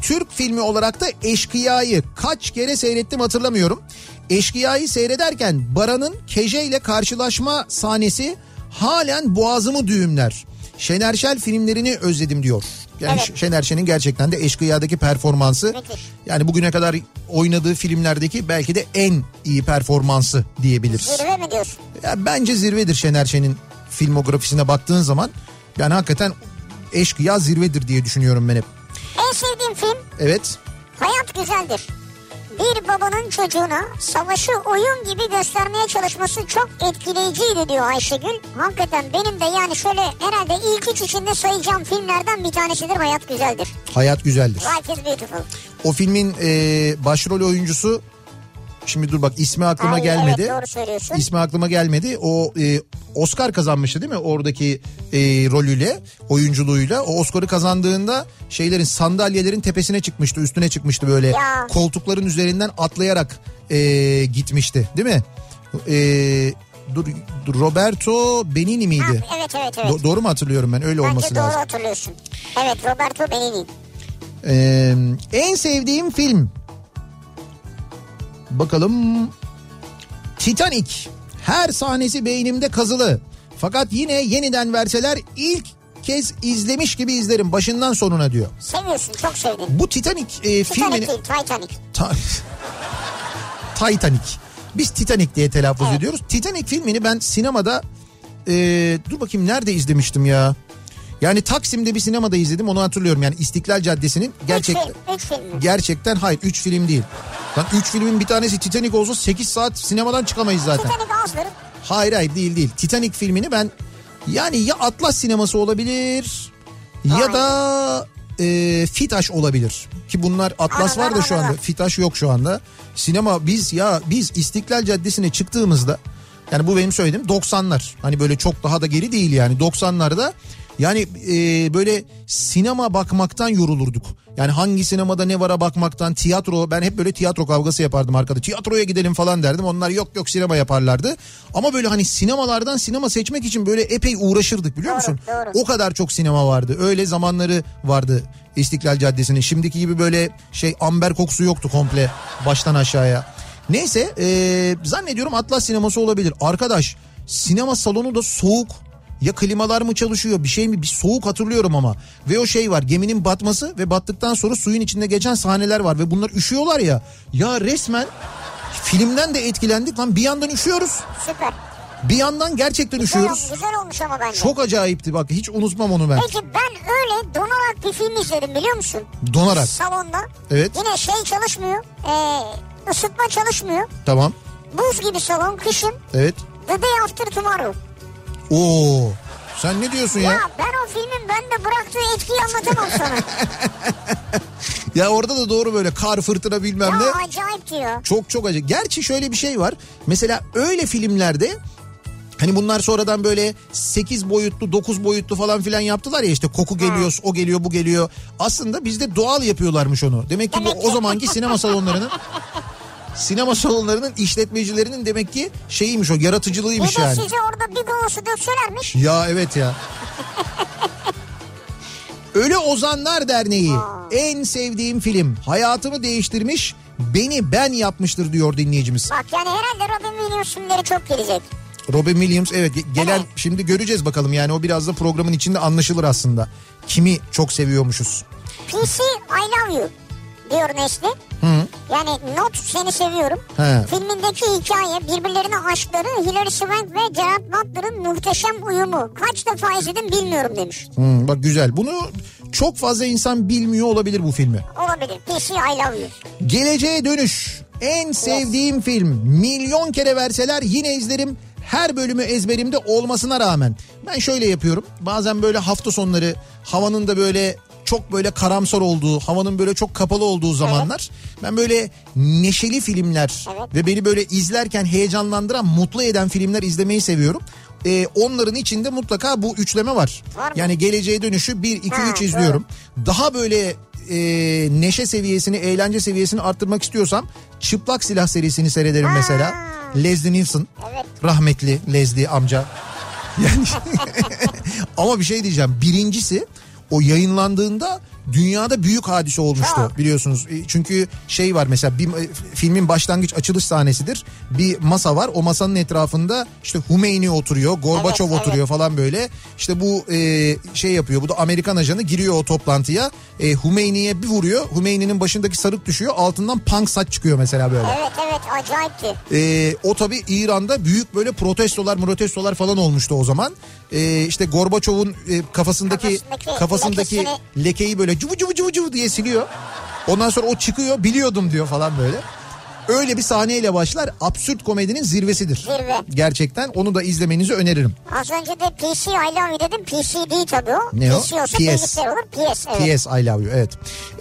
Speaker 1: Türk filmi olarak da Eşkıya'yı kaç kere seyrettim hatırlamıyorum. Eşkıya'yı seyrederken Baran'ın Keje ile karşılaşma sahnesi halen boğazımı düğümler. Şener Şen filmlerini özledim diyor. Yani
Speaker 2: Evet.
Speaker 1: Şener Şen'in gerçekten de Eşkıya'daki performansı
Speaker 2: Müthiş.
Speaker 1: yani bugüne kadar oynadığı filmlerdeki belki de en iyi performansı diyebiliriz.
Speaker 2: Zirve mi diyorsun?
Speaker 1: Ya bence zirvedir Şener Şen'in filmografisine baktığın zaman. Yani hakikaten eşkıya zirvedir diye düşünüyorum ben hep.
Speaker 2: En sevdiğim film
Speaker 1: Evet.
Speaker 2: Hayat Güzeldir. Bir babanın çocuğuna savaşı oyun gibi göstermeye çalışması çok etkileyiciydi diyor Ayşegül. Hakikaten benim de yani şöyle herhalde ilk üç içinde sayacağım filmlerden bir tanesidir Hayat Güzeldir.
Speaker 1: Hayat güzeldir.
Speaker 2: Life is Beautiful.
Speaker 1: O filmin e, başrol oyuncusu Şimdi dur bak ismi aklıma
Speaker 2: Ay,
Speaker 1: gelmedi.
Speaker 2: Evet doğru söylüyorsun.
Speaker 1: İsmi aklıma gelmedi. O e, Oscar kazanmıştı değil mi? Oradaki e, rolüyle, oyunculuğuyla. O Oscar'ı kazandığında şeylerin sandalyelerin tepesine çıkmıştı, üstüne çıkmıştı böyle.
Speaker 2: Ya.
Speaker 1: Koltukların üzerinden atlayarak e, gitmişti, değil mi? E, dur, Roberto Benini miydi?
Speaker 2: Ha, evet evet evet.
Speaker 1: Do- doğru mu hatırlıyorum ben? Öyle
Speaker 2: Bence
Speaker 1: olması
Speaker 2: doğru
Speaker 1: lazım.
Speaker 2: hatırlıyorsun. Evet Roberto Benigni.
Speaker 1: Ee, en sevdiğim film. Bakalım. Titanic. Her sahnesi beynimde kazılı. Fakat yine yeniden verseler ilk kez izlemiş gibi izlerim başından sonuna diyor.
Speaker 2: Seviyorsun çok sevdin.
Speaker 1: Bu Titanic e, filmini...
Speaker 2: Titanic değil Titanic.
Speaker 1: Ta- Titanic. Biz Titanic diye telaffuz
Speaker 2: Evet.
Speaker 1: ediyoruz. Titanic filmini ben sinemada e, dur bakayım nerede izlemiştim ya. Yani Taksim'de bir sinemada izledim onu hatırlıyorum. Yani İstiklal Caddesi'nin gerçekten
Speaker 2: Üç film, üç film
Speaker 1: gerçekten hayır 3 film değil. Lan 3 filmin bir tanesi Titanic olsa 8 saat sinemadan çıkamayız zaten.
Speaker 2: Titanic azdır.
Speaker 1: Hayır hayır değil değil. Titanic filmini ben yani ya Atlas sineması olabilir ya
Speaker 2: Aynen.
Speaker 1: da e, Fitaş olabilir. Ki bunlar Atlas var da şu anda. Fitaş yok şu anda. Sinema biz ya biz İstiklal Caddesi'ne çıktığımızda yani bu benim söylediğim 90'lar. Hani böyle çok daha da geri değil yani 90'larda yani e, böyle sinema bakmaktan yorulurduk. Yani hangi sinemada ne vara bakmaktan tiyatro ben hep böyle tiyatro kavgası yapardım arkada. Tiyatroya gidelim falan derdim. Onlar yok yok sinema yaparlardı. Ama böyle hani sinemalardan sinema seçmek için böyle epey uğraşırdık biliyor
Speaker 2: Doğru,
Speaker 1: musun?
Speaker 2: doğru.
Speaker 1: O kadar çok sinema vardı. Öyle zamanları vardı İstiklal Caddesi'nin. Şimdiki gibi böyle şey amber kokusu yoktu komple baştan aşağıya. Neyse e, zannediyorum Atlas sineması olabilir. Arkadaş sinema salonu da soğuk. Ya klimalar mı çalışıyor bir şey mi bir soğuk hatırlıyorum ama. Ve o şey var geminin batması ve battıktan sonra suyun içinde geçen sahneler var. Ve bunlar üşüyorlar ya. Ya resmen filmden de etkilendik lan bir yandan üşüyoruz.
Speaker 2: Süper.
Speaker 1: Bir yandan gerçekten
Speaker 2: Güzel,
Speaker 1: üşüyoruz.
Speaker 2: güzel olmuş ama bence.
Speaker 1: Çok acayipti bak hiç unutmam onu ben.
Speaker 2: Peki ben öyle donarak bir film izledim biliyor musun?
Speaker 1: Donarak.
Speaker 2: Salonda.
Speaker 1: Evet.
Speaker 2: Yine şey çalışmıyor. Ee, ısıtma çalışmıyor.
Speaker 1: Tamam.
Speaker 2: Buz gibi salon kışın.
Speaker 1: Evet.
Speaker 2: The Day After Tomorrow.
Speaker 1: Oo. Sen ne diyorsun ya?
Speaker 2: Ya
Speaker 1: Ya,
Speaker 2: ben o filmin bende bıraktığı etkiyi anlatamam sana.
Speaker 1: orada da doğru böyle kar fırtına bilmem ne.
Speaker 2: ya acayip diyor.
Speaker 1: Çok çok acı. Gerçi şöyle bir şey var. Mesela öyle filmlerde Hani bunlar sonradan böyle 8 boyutlu 9 boyutlu falan filan yaptılar ya işte koku geliyor o geliyor bu geliyor. Aslında bizde doğal yapıyorlarmış onu. Demek ki bu
Speaker 2: Demek
Speaker 1: o
Speaker 2: ki.
Speaker 1: zamanki sinema salonlarının sinema salonlarının işletmecilerinin demek ki şeyiymiş o yaratıcılığıymış
Speaker 2: Bir de
Speaker 1: yani.
Speaker 2: size orada bir golosu dökselermiş.
Speaker 1: Ya evet ya. Ölü Ozanlar Derneği en sevdiğim film hayatımı değiştirmiş beni ben yapmıştır diyor dinleyicimiz.
Speaker 2: Bak yani herhalde Robin Williams filmleri çok gelecek.
Speaker 1: Robin Williams evet ge- gelen
Speaker 2: Evet.
Speaker 1: şimdi göreceğiz bakalım yani o biraz da programın içinde anlaşılır aslında. Kimi çok seviyormuşuz.
Speaker 2: PC I Love You diyor Nesli. Yani not seni seviyorum.
Speaker 1: He.
Speaker 2: Filmindeki hikaye birbirlerine aşkları Hilary Swank ve Gerard Butler'ın muhteşem uyumu. Kaç defa izledim bilmiyorum demiş.
Speaker 1: Hmm, bak güzel bunu çok fazla insan bilmiyor olabilir bu filmi.
Speaker 2: Olabilir. PC I Love You.
Speaker 1: Geleceğe Dönüş en sevdiğim film. Milyon kere verseler yine izlerim. Her bölümü ezberimde olmasına rağmen. Ben şöyle yapıyorum. Bazen böyle hafta sonları havanın da böyle çok böyle karamsar olduğu, havanın böyle çok kapalı olduğu zamanlar ben böyle neşeli filmler
Speaker 2: Evet.
Speaker 1: ve beni böyle izlerken heyecanlandıran, mutlu eden filmler izlemeyi seviyorum. Ee, onların içinde mutlaka bu üçleme var.
Speaker 2: Var mı?
Speaker 1: Yani geleceğe dönüşü 1 2
Speaker 2: Ha,
Speaker 1: 3 izliyorum. Daha böyle e, neşe seviyesini, eğlence seviyesini arttırmak istiyorsam Çıplak Silah serisini seyrederim mesela. Leslie Nielsen.
Speaker 2: Evet.
Speaker 1: Rahmetli Leslie amca. Yani ama bir şey diyeceğim. Birincisi o yayınlandığında dünyada büyük hadise olmuştu
Speaker 2: Çok.
Speaker 1: biliyorsunuz. E, Çünkü şey var mesela bir e, filmin başlangıç açılış sahnesidir. Bir masa var. O masanın etrafında işte Hümeyni oturuyor, Gorbaçov
Speaker 2: Evet,
Speaker 1: oturuyor falan böyle. İşte bu e, şey yapıyor. Bu da Amerikan ajanı giriyor o toplantıya. E, Hümeyni'ye bir vuruyor. Hümeyni'nin başındaki sarık düşüyor. Altından punk saç çıkıyor mesela böyle.
Speaker 2: Evet evet acayipti.
Speaker 1: Ee, o tabi İran'da büyük böyle protestolar protestolar falan olmuştu o zaman. Ee, işte Gorbaçov'un e, kafasındaki
Speaker 2: Kafasındaki
Speaker 1: kafasındaki
Speaker 2: lekesini-
Speaker 1: lekeyi böyle cuvu cuvu cuvu cuvu diye siliyor. Ondan sonra o çıkıyor biliyordum diyor falan böyle. Öyle bir sahneyle başlar. Absürt komedinin zirvesidir.
Speaker 2: Zirve.
Speaker 1: Gerçekten onu da izlemenizi öneririm.
Speaker 2: Az önce de PC I love you dedim. PC değil tabii o.
Speaker 1: Ne o?
Speaker 2: PC olsa
Speaker 1: PS.
Speaker 2: olur. PS evet.
Speaker 1: PS I love you evet.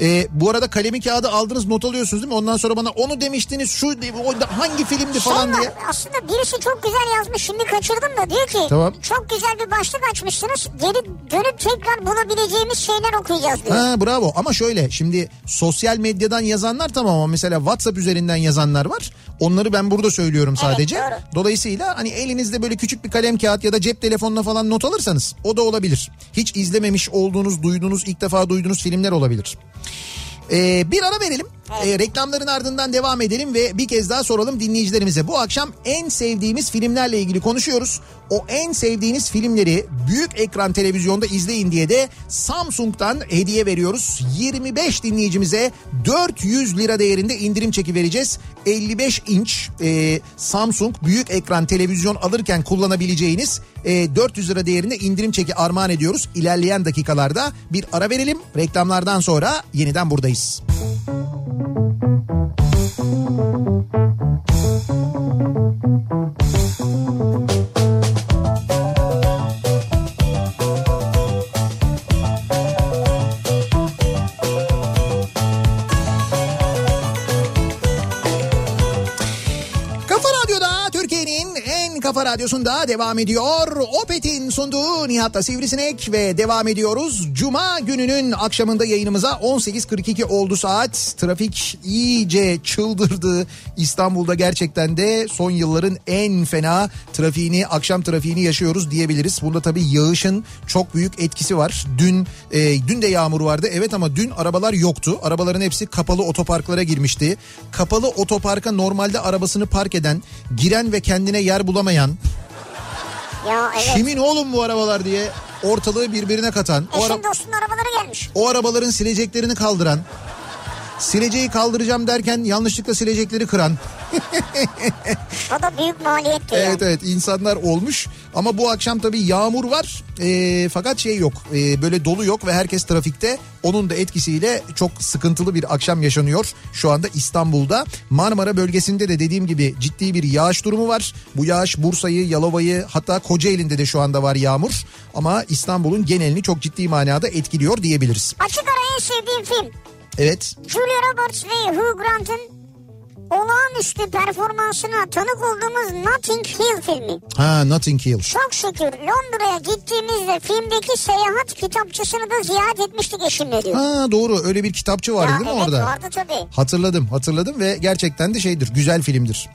Speaker 1: Ee, bu arada kalemi kağıdı aldınız not alıyorsunuz değil mi? Ondan sonra bana onu demiştiniz şu o hangi filmdi falan
Speaker 2: Şey var,
Speaker 1: diye.
Speaker 2: aslında birisi çok güzel yazmış şimdi kaçırdım da diyor ki
Speaker 1: Tamam.
Speaker 2: çok güzel bir başlık açmışsınız geri dönüp tekrar bulabileceğimiz şeyler okuyacağız diyor.
Speaker 1: Ha bravo ama şöyle şimdi sosyal medyadan yazanlar tamam ama mesela WhatsApp üzerinden yazanlar var. Onları ben burada söylüyorum sadece.
Speaker 2: doğru.
Speaker 1: Dolayısıyla hani elinizde böyle küçük bir kalem kağıt ya da cep telefonuna falan not alırsanız o da olabilir. Hiç izlememiş olduğunuz, duyduğunuz, ilk defa duyduğunuz filmler olabilir. Ee, bir ara verelim. Ee, reklamların ardından devam edelim ve bir kez daha soralım dinleyicilerimize. Bu akşam en sevdiğimiz filmlerle ilgili konuşuyoruz. O en sevdiğiniz filmleri büyük ekran televizyonda izleyin diye de Samsung'dan hediye veriyoruz. 25 dinleyicimize 400 lira değerinde indirim çeki vereceğiz. 55 inç e, Samsung büyük ekran televizyon alırken kullanabileceğiniz e, 400 lira değerinde indirim çeki armağan ediyoruz. İlerleyen dakikalarda bir ara verelim. Reklamlardan sonra yeniden buradayız. Kafa Thank you. Kafa radyosunda devam ediyor. Opet'in sunduğu Nihat'la Sivrisinek ve devam ediyoruz. Cuma gününün akşamında yayınımıza 18.42 oldu saat. Trafik iyice çıldırdı. İstanbul'da gerçekten de son yılların en fena trafiğini, akşam trafiğini yaşıyoruz diyebiliriz. Burada tabii yağışın çok büyük etkisi var. Dün e, dün de yağmur vardı evet ama dün arabalar yoktu. Arabaların hepsi kapalı otoparklara girmişti. Kapalı otoparka normalde arabasını park eden, giren ve kendine yer bulamayan,
Speaker 2: Ya evet.
Speaker 1: kimin oğlum bu arabalar diye ortalığı birbirine katan, o, ara-
Speaker 2: Eşin dostun arabaları gelmiş.
Speaker 1: o arabaların sileceklerini kaldıran, sileceği kaldıracağım derken yanlışlıkla silecekleri kıran.
Speaker 2: O da büyük maliyet diyor.
Speaker 1: Evet evet. İnsanlar olmuş. Ama bu akşam tabii yağmur var. Ee, fakat şey yok. Ee, böyle dolu yok ve herkes trafikte. Onun da etkisiyle çok sıkıntılı bir akşam yaşanıyor şu anda İstanbul'da. Marmara bölgesinde de dediğim gibi ciddi bir yağış durumu var. Bu yağış Bursa'yı Yalova'yı hatta Kocaeli'nde de şu anda var yağmur. Ama İstanbul'un genelini çok ciddi manada etkiliyor diyebiliriz.
Speaker 2: Açık ara en sevdiğim film.
Speaker 1: Evet
Speaker 2: Julia Roberts ve Hugh Grant'ın olağanüstü performansına tanık olduğumuz Notting Hill filmi.
Speaker 1: ha Notting Hill
Speaker 2: Çok şükür Londra'ya gittiğimizde filmdeki seyahat kitapçısını da ziyaret etmiştik eşimle diyor.
Speaker 1: ha doğru öyle bir kitapçı vardı
Speaker 2: Ya
Speaker 1: değil mi
Speaker 2: evet
Speaker 1: orada
Speaker 2: vardı tabii.
Speaker 1: Hatırladım hatırladım ve gerçekten de şeydir güzel filmdir.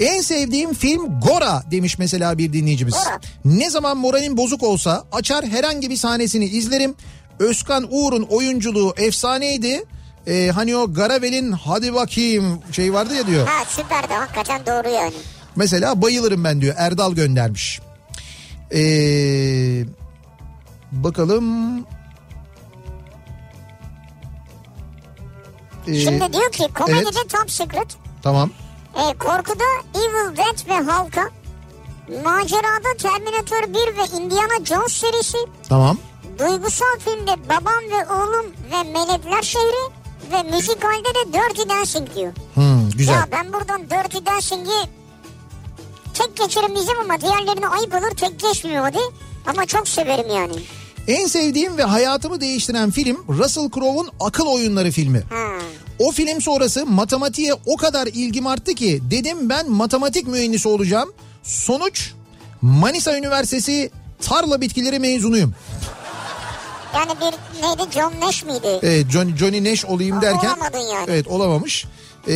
Speaker 1: En sevdiğim film Gora demiş mesela bir dinleyicimiz.
Speaker 2: Gora.
Speaker 1: Ne zaman moralim bozuk olsa açar herhangi bir sahnesini izlerim. Özkan Uğur'un oyunculuğu efsaneydi. Ee, hani o Garavel'in hadi bakayım şey vardı ya diyor.
Speaker 2: Ha süperdi hakikaten doğru yani.
Speaker 1: Mesela bayılırım ben diyor Erdal göndermiş. Ee, bakalım. Ee,
Speaker 2: Şimdi diyor ki komedide
Speaker 1: evet.
Speaker 2: Top Secret,
Speaker 1: Tamam.
Speaker 2: e, korkuda Evil Dead ve Halka, macerada Terminator 1 ve Indiana Jones serisi,
Speaker 1: Tamam.
Speaker 2: Duygusal filmde Babam ve Oğlum ve Melekler Şehri ve müzikalde de Dirty Dancing diyor.
Speaker 1: Hmm, güzel.
Speaker 2: Ya ben buradan Dirty Dancing'i tek geçerim diyeceğim ama diğerlerine ayıp olur tek geçmiyor hadi. Ama çok severim yani.
Speaker 1: En sevdiğim ve hayatımı değiştiren film Russell Crowe'un Akıl Oyunları filmi.
Speaker 2: Ha.
Speaker 1: O film sonrası matematiğe o kadar ilgim arttı ki dedim ben matematik mühendisi olacağım. Sonuç Manisa Üniversitesi tarla bitkileri mezunuyum.
Speaker 2: Yani bir neydi John Nash miydi?
Speaker 1: Evet, Johnny, Johnny Nash olayım derken.
Speaker 2: olamadın yani.
Speaker 1: Evet olamamış. Ee,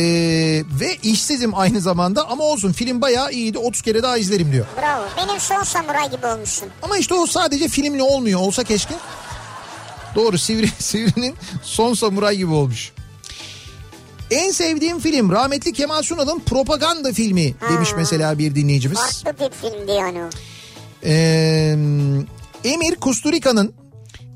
Speaker 1: ve işsizim aynı zamanda ama olsun film bayağı iyiydi 30 kere daha izlerim diyor.
Speaker 2: Bravo. Benim son samuray gibi olmuşsun.
Speaker 1: Ama işte o sadece filmle olmuyor olsa keşke. Doğru Sivri, Sivri'nin son samuray gibi olmuş. En sevdiğim film rahmetli Kemal Sunal'ın propaganda filmi demiş mesela bir dinleyicimiz.
Speaker 2: Farklı bir filmdi yani o.
Speaker 1: Ee, Emir Kusturica'nın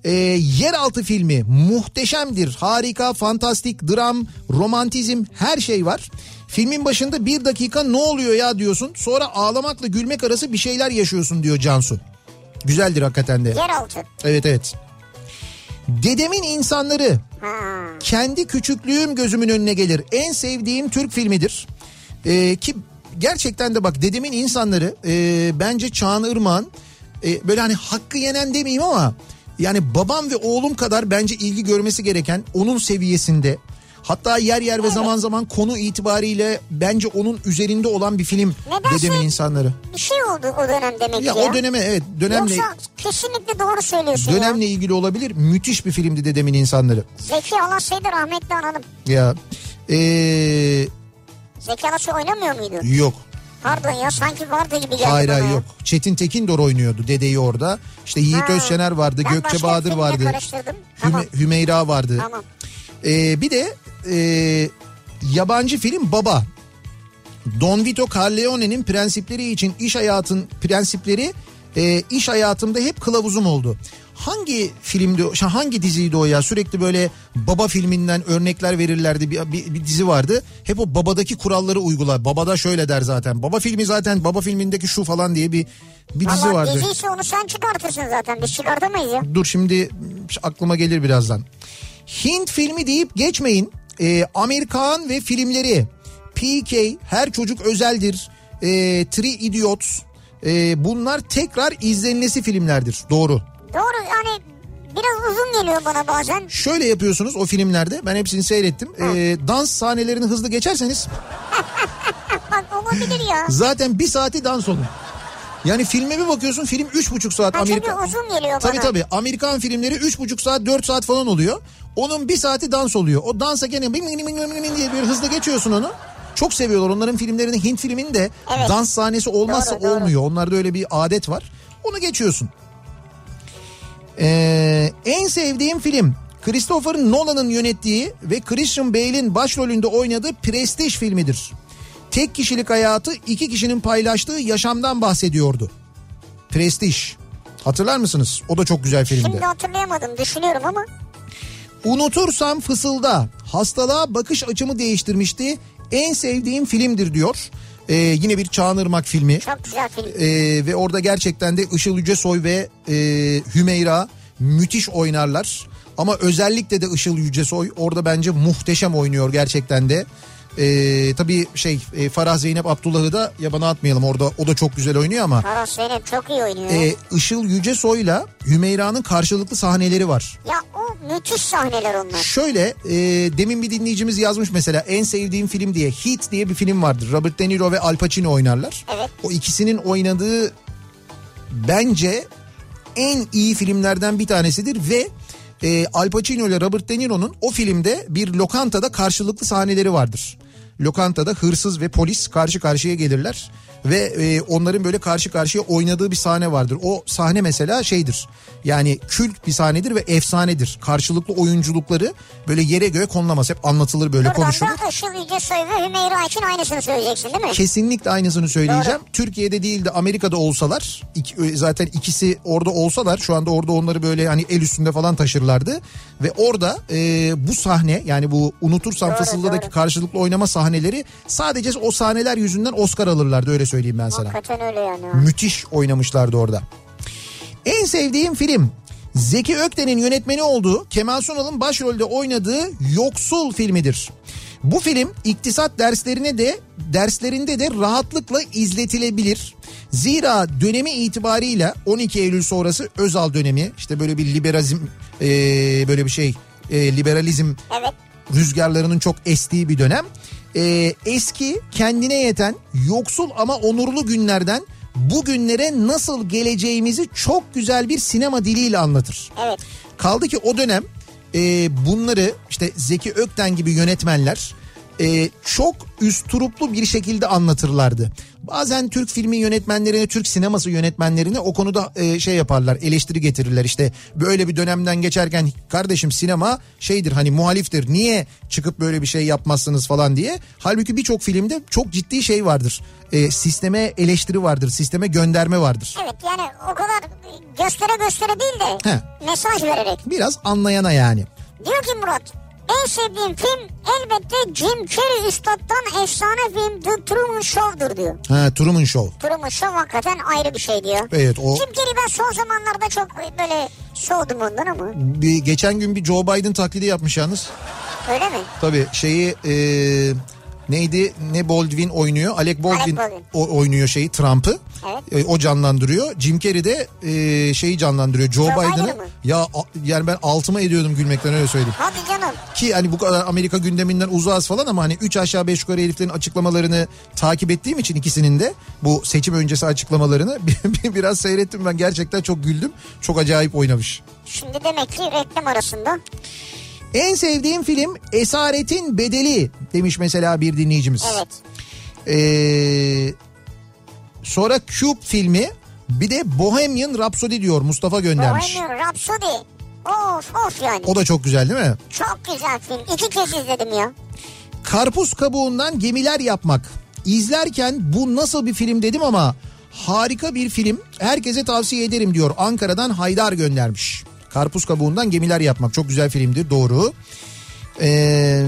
Speaker 1: e, yeraltı filmi muhteşemdir. Harika, fantastik, dram, romantizm her şey var. Filmin başında bir dakika ne oluyor ya diyorsun. Sonra ağlamakla gülmek arası bir şeyler yaşıyorsun diyor Cansu. Güzeldir hakikaten de.
Speaker 2: Yeraltı.
Speaker 1: Evet evet. Dedemin insanları
Speaker 2: Ha.
Speaker 1: kendi küçüklüğüm gözümün önüne gelir. En sevdiğim Türk filmidir. Ee, ki gerçekten de bak dedemin insanları e, bence Çağan Irmak'ın e, böyle hani hakkı yenen demeyeyim ama yani babam ve oğlum kadar bence ilgi görmesi gereken onun seviyesinde hatta yer yer ve zaman zaman konu itibariyle bence onun üzerinde olan bir film
Speaker 2: Nedense-
Speaker 1: dedemin insanları.
Speaker 2: Bir şey oldu o dönem demek
Speaker 1: Ya
Speaker 2: ki ya.
Speaker 1: o döneme evet dönemle
Speaker 2: Yoksa kesinlikle doğru söylüyorsun ya.
Speaker 1: dönemle ilgili olabilir. Müthiş bir filmdi dedemin insanları.
Speaker 2: Zeki Alasya'yı da rahmetli analım.
Speaker 1: Ya ee,
Speaker 2: Zeki Alasya oynamıyor muydu?
Speaker 1: yok
Speaker 2: Pardon ya sanki vardı gibi geldi
Speaker 1: Hayır hayır yok. Çetin Tekindor oynuyordu dedeyi orada. İşte Yiğit
Speaker 2: Ha,
Speaker 1: Özşener vardı, Gökçe Bahadır vardı.
Speaker 2: karıştırdım.
Speaker 1: Hüme-
Speaker 2: Tamam.
Speaker 1: Hümeyra vardı.
Speaker 2: Tamam.
Speaker 1: Ee, bir de e, yabancı film Baba. Don Vito Corleone'nin prensipleri için iş hayatın prensipleri e, iş hayatımda hep kılavuzum oldu. Hangi filmdi, hangi diziydi o ya? Sürekli böyle baba filminden örnekler verirlerdi. Bir, bir, bir dizi vardı. Hep o babadaki kuralları uygular. Babada şöyle der zaten. Baba filmi zaten baba filmindeki şu falan diye bir bir dizi
Speaker 2: Valla
Speaker 1: vardı.
Speaker 2: diziyse onu sen çıkartırsın zaten. Biz çıkartamayız ya.
Speaker 1: Dur şimdi aklıma gelir birazdan. Hint filmi deyip geçmeyin. Ee, Amerikan ve filmleri. PK, Her Çocuk Özeldir. E, Three Idiots. e, bunlar tekrar izlenilesi filmlerdir. Doğru.
Speaker 2: Doğru yani biraz uzun geliyor bana bazen.
Speaker 1: Şöyle yapıyorsunuz o filmlerde. Ben hepsini seyrettim. Ee, dans sahnelerini hızlı geçerseniz
Speaker 2: Bak olabilir ya.
Speaker 1: zaten bir saati dans olun. Yani filme bir bakıyorsun film üç buçuk saat
Speaker 2: Ha,
Speaker 1: Amerika.
Speaker 2: uzun geliyor
Speaker 1: Tabii
Speaker 2: bana.
Speaker 1: tabii Amerikan filmleri üç buçuk saat dört saat falan oluyor. Onun bir saati dans oluyor. O dansa gene bing bing bing bing bing diye bir hızlı geçiyorsun onu. Çok seviyorlar onların filmlerini Hint filminin de
Speaker 2: Evet.
Speaker 1: dans sahnesi olmazsa
Speaker 2: Doğru, doğru.
Speaker 1: olmuyor. Onlarda öyle bir adet var. Onu geçiyorsun. Ee, en sevdiğim film Christopher Nolan'ın yönettiği ve Christian Bale'in başrolünde oynadığı Prestige filmidir. Tek kişilik hayatı iki kişinin paylaştığı yaşamdan bahsediyordu. Prestige. Hatırlar mısınız? O da çok güzel filmdi.
Speaker 2: Şimdi hatırlayamadım düşünüyorum ama.
Speaker 1: Unutursam fısılda. Hastalığa bakış açımı değiştirmişti. En sevdiğim filmdir diyor. Ee, yine bir Çağınırmak filmi.
Speaker 2: Çok güzel film.
Speaker 1: Ee, ve orada gerçekten de Işıl Yücesoy ve e, Hümeyra müthiş oynarlar. Ama özellikle de Işıl Yücesoy orada bence muhteşem oynuyor gerçekten de. Ee, tabii şey e, Farah Zeynep Abdullah'ı da yabana atmayalım orada o da çok güzel oynuyor ama
Speaker 2: Farah Zeynep çok iyi oynuyor.
Speaker 1: e, Işıl Yücesoy'la Hümeyra'nın karşılıklı sahneleri var.
Speaker 2: Ya o müthiş sahneler onlar.
Speaker 1: Şöyle e, demin bir dinleyicimiz yazmış mesela en sevdiğim film diye Heat diye bir film vardır. Robert De Niro ve Al Pacino oynarlar.
Speaker 2: Evet.
Speaker 1: O ikisinin oynadığı bence en iyi filmlerden bir tanesidir ve e, Al Pacino ile Robert De Niro'nun o filmde bir lokantada karşılıklı sahneleri vardır. Lokantada hırsız ve polis karşı karşıya gelirler ve e, onların böyle karşı karşıya oynadığı bir sahne vardır. O sahne mesela şeydir. Yani kült bir sahnedir ve efsanedir. Karşılıklı oyunculukları böyle yere göğe konulamaz. Hep anlatılır böyle
Speaker 2: Buradan
Speaker 1: konuşulur.
Speaker 2: da Işıl Yücesoy ve Hümeyra için aynısını söyleyeceksin değil mi?
Speaker 1: Kesinlikle aynısını söyleyeceğim. Türkiye'de değil de Amerika'da olsalar iki- zaten ikisi orada olsalar şu anda orada onları böyle hani el üstünde falan taşırlardı. Ve orada e, bu sahne yani bu unutursam
Speaker 2: Doğru,
Speaker 1: fısıldadaki
Speaker 2: doğru.
Speaker 1: karşılıklı oynama sahneleri sadece o sahneler yüzünden Oscar alırlardı öyle söyleyeyim ben sana.
Speaker 2: Hakikaten öyle yani.
Speaker 1: Müthiş oynamışlardı orada. En sevdiğim film Zeki Ökten'in yönetmeni olduğu Kemal Sunal'ın başrolde oynadığı Yoksul filmidir. Bu film iktisat derslerine de derslerinde de rahatlıkla izletilebilir. Zira dönemi itibarıyla 12 Eylül sonrası Özal dönemi işte böyle bir liberalizm e, böyle bir şey e, liberalizm
Speaker 2: Evet.
Speaker 1: rüzgarlarının çok estiği bir dönem. Ee, eski kendine yeten yoksul ama onurlu günlerden bugünlere nasıl geleceğimizi çok güzel bir sinema diliyle anlatır.
Speaker 2: Evet.
Speaker 1: Kaldı ki o dönem e, bunları işte Zeki Ökten gibi yönetmenler e, çok üsturuplu bir şekilde anlatırlardı. Bazen Türk filmi yönetmenlerine, Türk sineması yönetmenlerine o konuda e, şey yaparlar, eleştiri getirirler. İşte böyle bir dönemden geçerken kardeşim sinema şeydir hani muhaliftir. Niye çıkıp böyle bir şey yapmazsınız falan diye. Halbuki birçok filmde çok ciddi şey vardır. E, sisteme eleştiri vardır, sisteme gönderme vardır.
Speaker 2: Evet yani o kadar göstere göstere değil de
Speaker 1: He.
Speaker 2: mesaj vererek.
Speaker 1: Biraz anlayana yani.
Speaker 2: Diyor ki Murat en sevdiğim film elbette Jim Carrey üstattan efsane film The Truman Show'dur diyor.
Speaker 1: Ha, Truman Show.
Speaker 2: Truman Show hakikaten ayrı bir şey diyor.
Speaker 1: Evet o
Speaker 2: Jim Carrey ben son zamanlarda çok böyle soğudum ondan ama.
Speaker 1: bir, geçen gün bir Joe Biden taklidi yapmış yalnız.
Speaker 2: Öyle mi?
Speaker 1: Tabii şeyi e, neydi ne Baldwin oynuyor? Alec Baldwin,
Speaker 2: Baldwin.
Speaker 1: o- oynuyor şeyi Trump'ı.
Speaker 2: Evet.
Speaker 1: E, o canlandırıyor. Jim Carrey de e, şeyi canlandırıyor. Joe,
Speaker 2: Joe
Speaker 1: Biden'ı.
Speaker 2: Biden?
Speaker 1: Ya a- yani ben altıma ediyordum gülmekten öyle söyleyeyim.
Speaker 2: Hadi canım.
Speaker 1: Ki hani bu kadar Amerika gündeminden uzağız falan ama hani 3 aşağı 5 yukarı heriflerin açıklamalarını takip ettiğim için ikisinin de bu seçim öncesi açıklamalarını biraz seyrettim ben gerçekten çok güldüm. Çok acayip oynamış.
Speaker 2: Şimdi demek ki reklam arasında.
Speaker 1: En sevdiğim film Esaretin Bedeli demiş mesela bir dinleyicimiz.
Speaker 2: Evet.
Speaker 1: Ee, sonra Cube filmi bir de Bohemian Rhapsody diyor Mustafa göndermiş.
Speaker 2: Bohemian Rhapsody. Of of yani.
Speaker 1: O da çok güzel değil mi?
Speaker 2: Çok güzel film. İki kez izledim ya.
Speaker 1: Karpuz kabuğundan gemiler yapmak. İzlerken bu nasıl bir film dedim ama harika bir film. Herkese tavsiye ederim diyor. Ankara'dan Haydar göndermiş. Karpuz kabuğundan gemiler yapmak çok güzel filmdir doğru. Ee,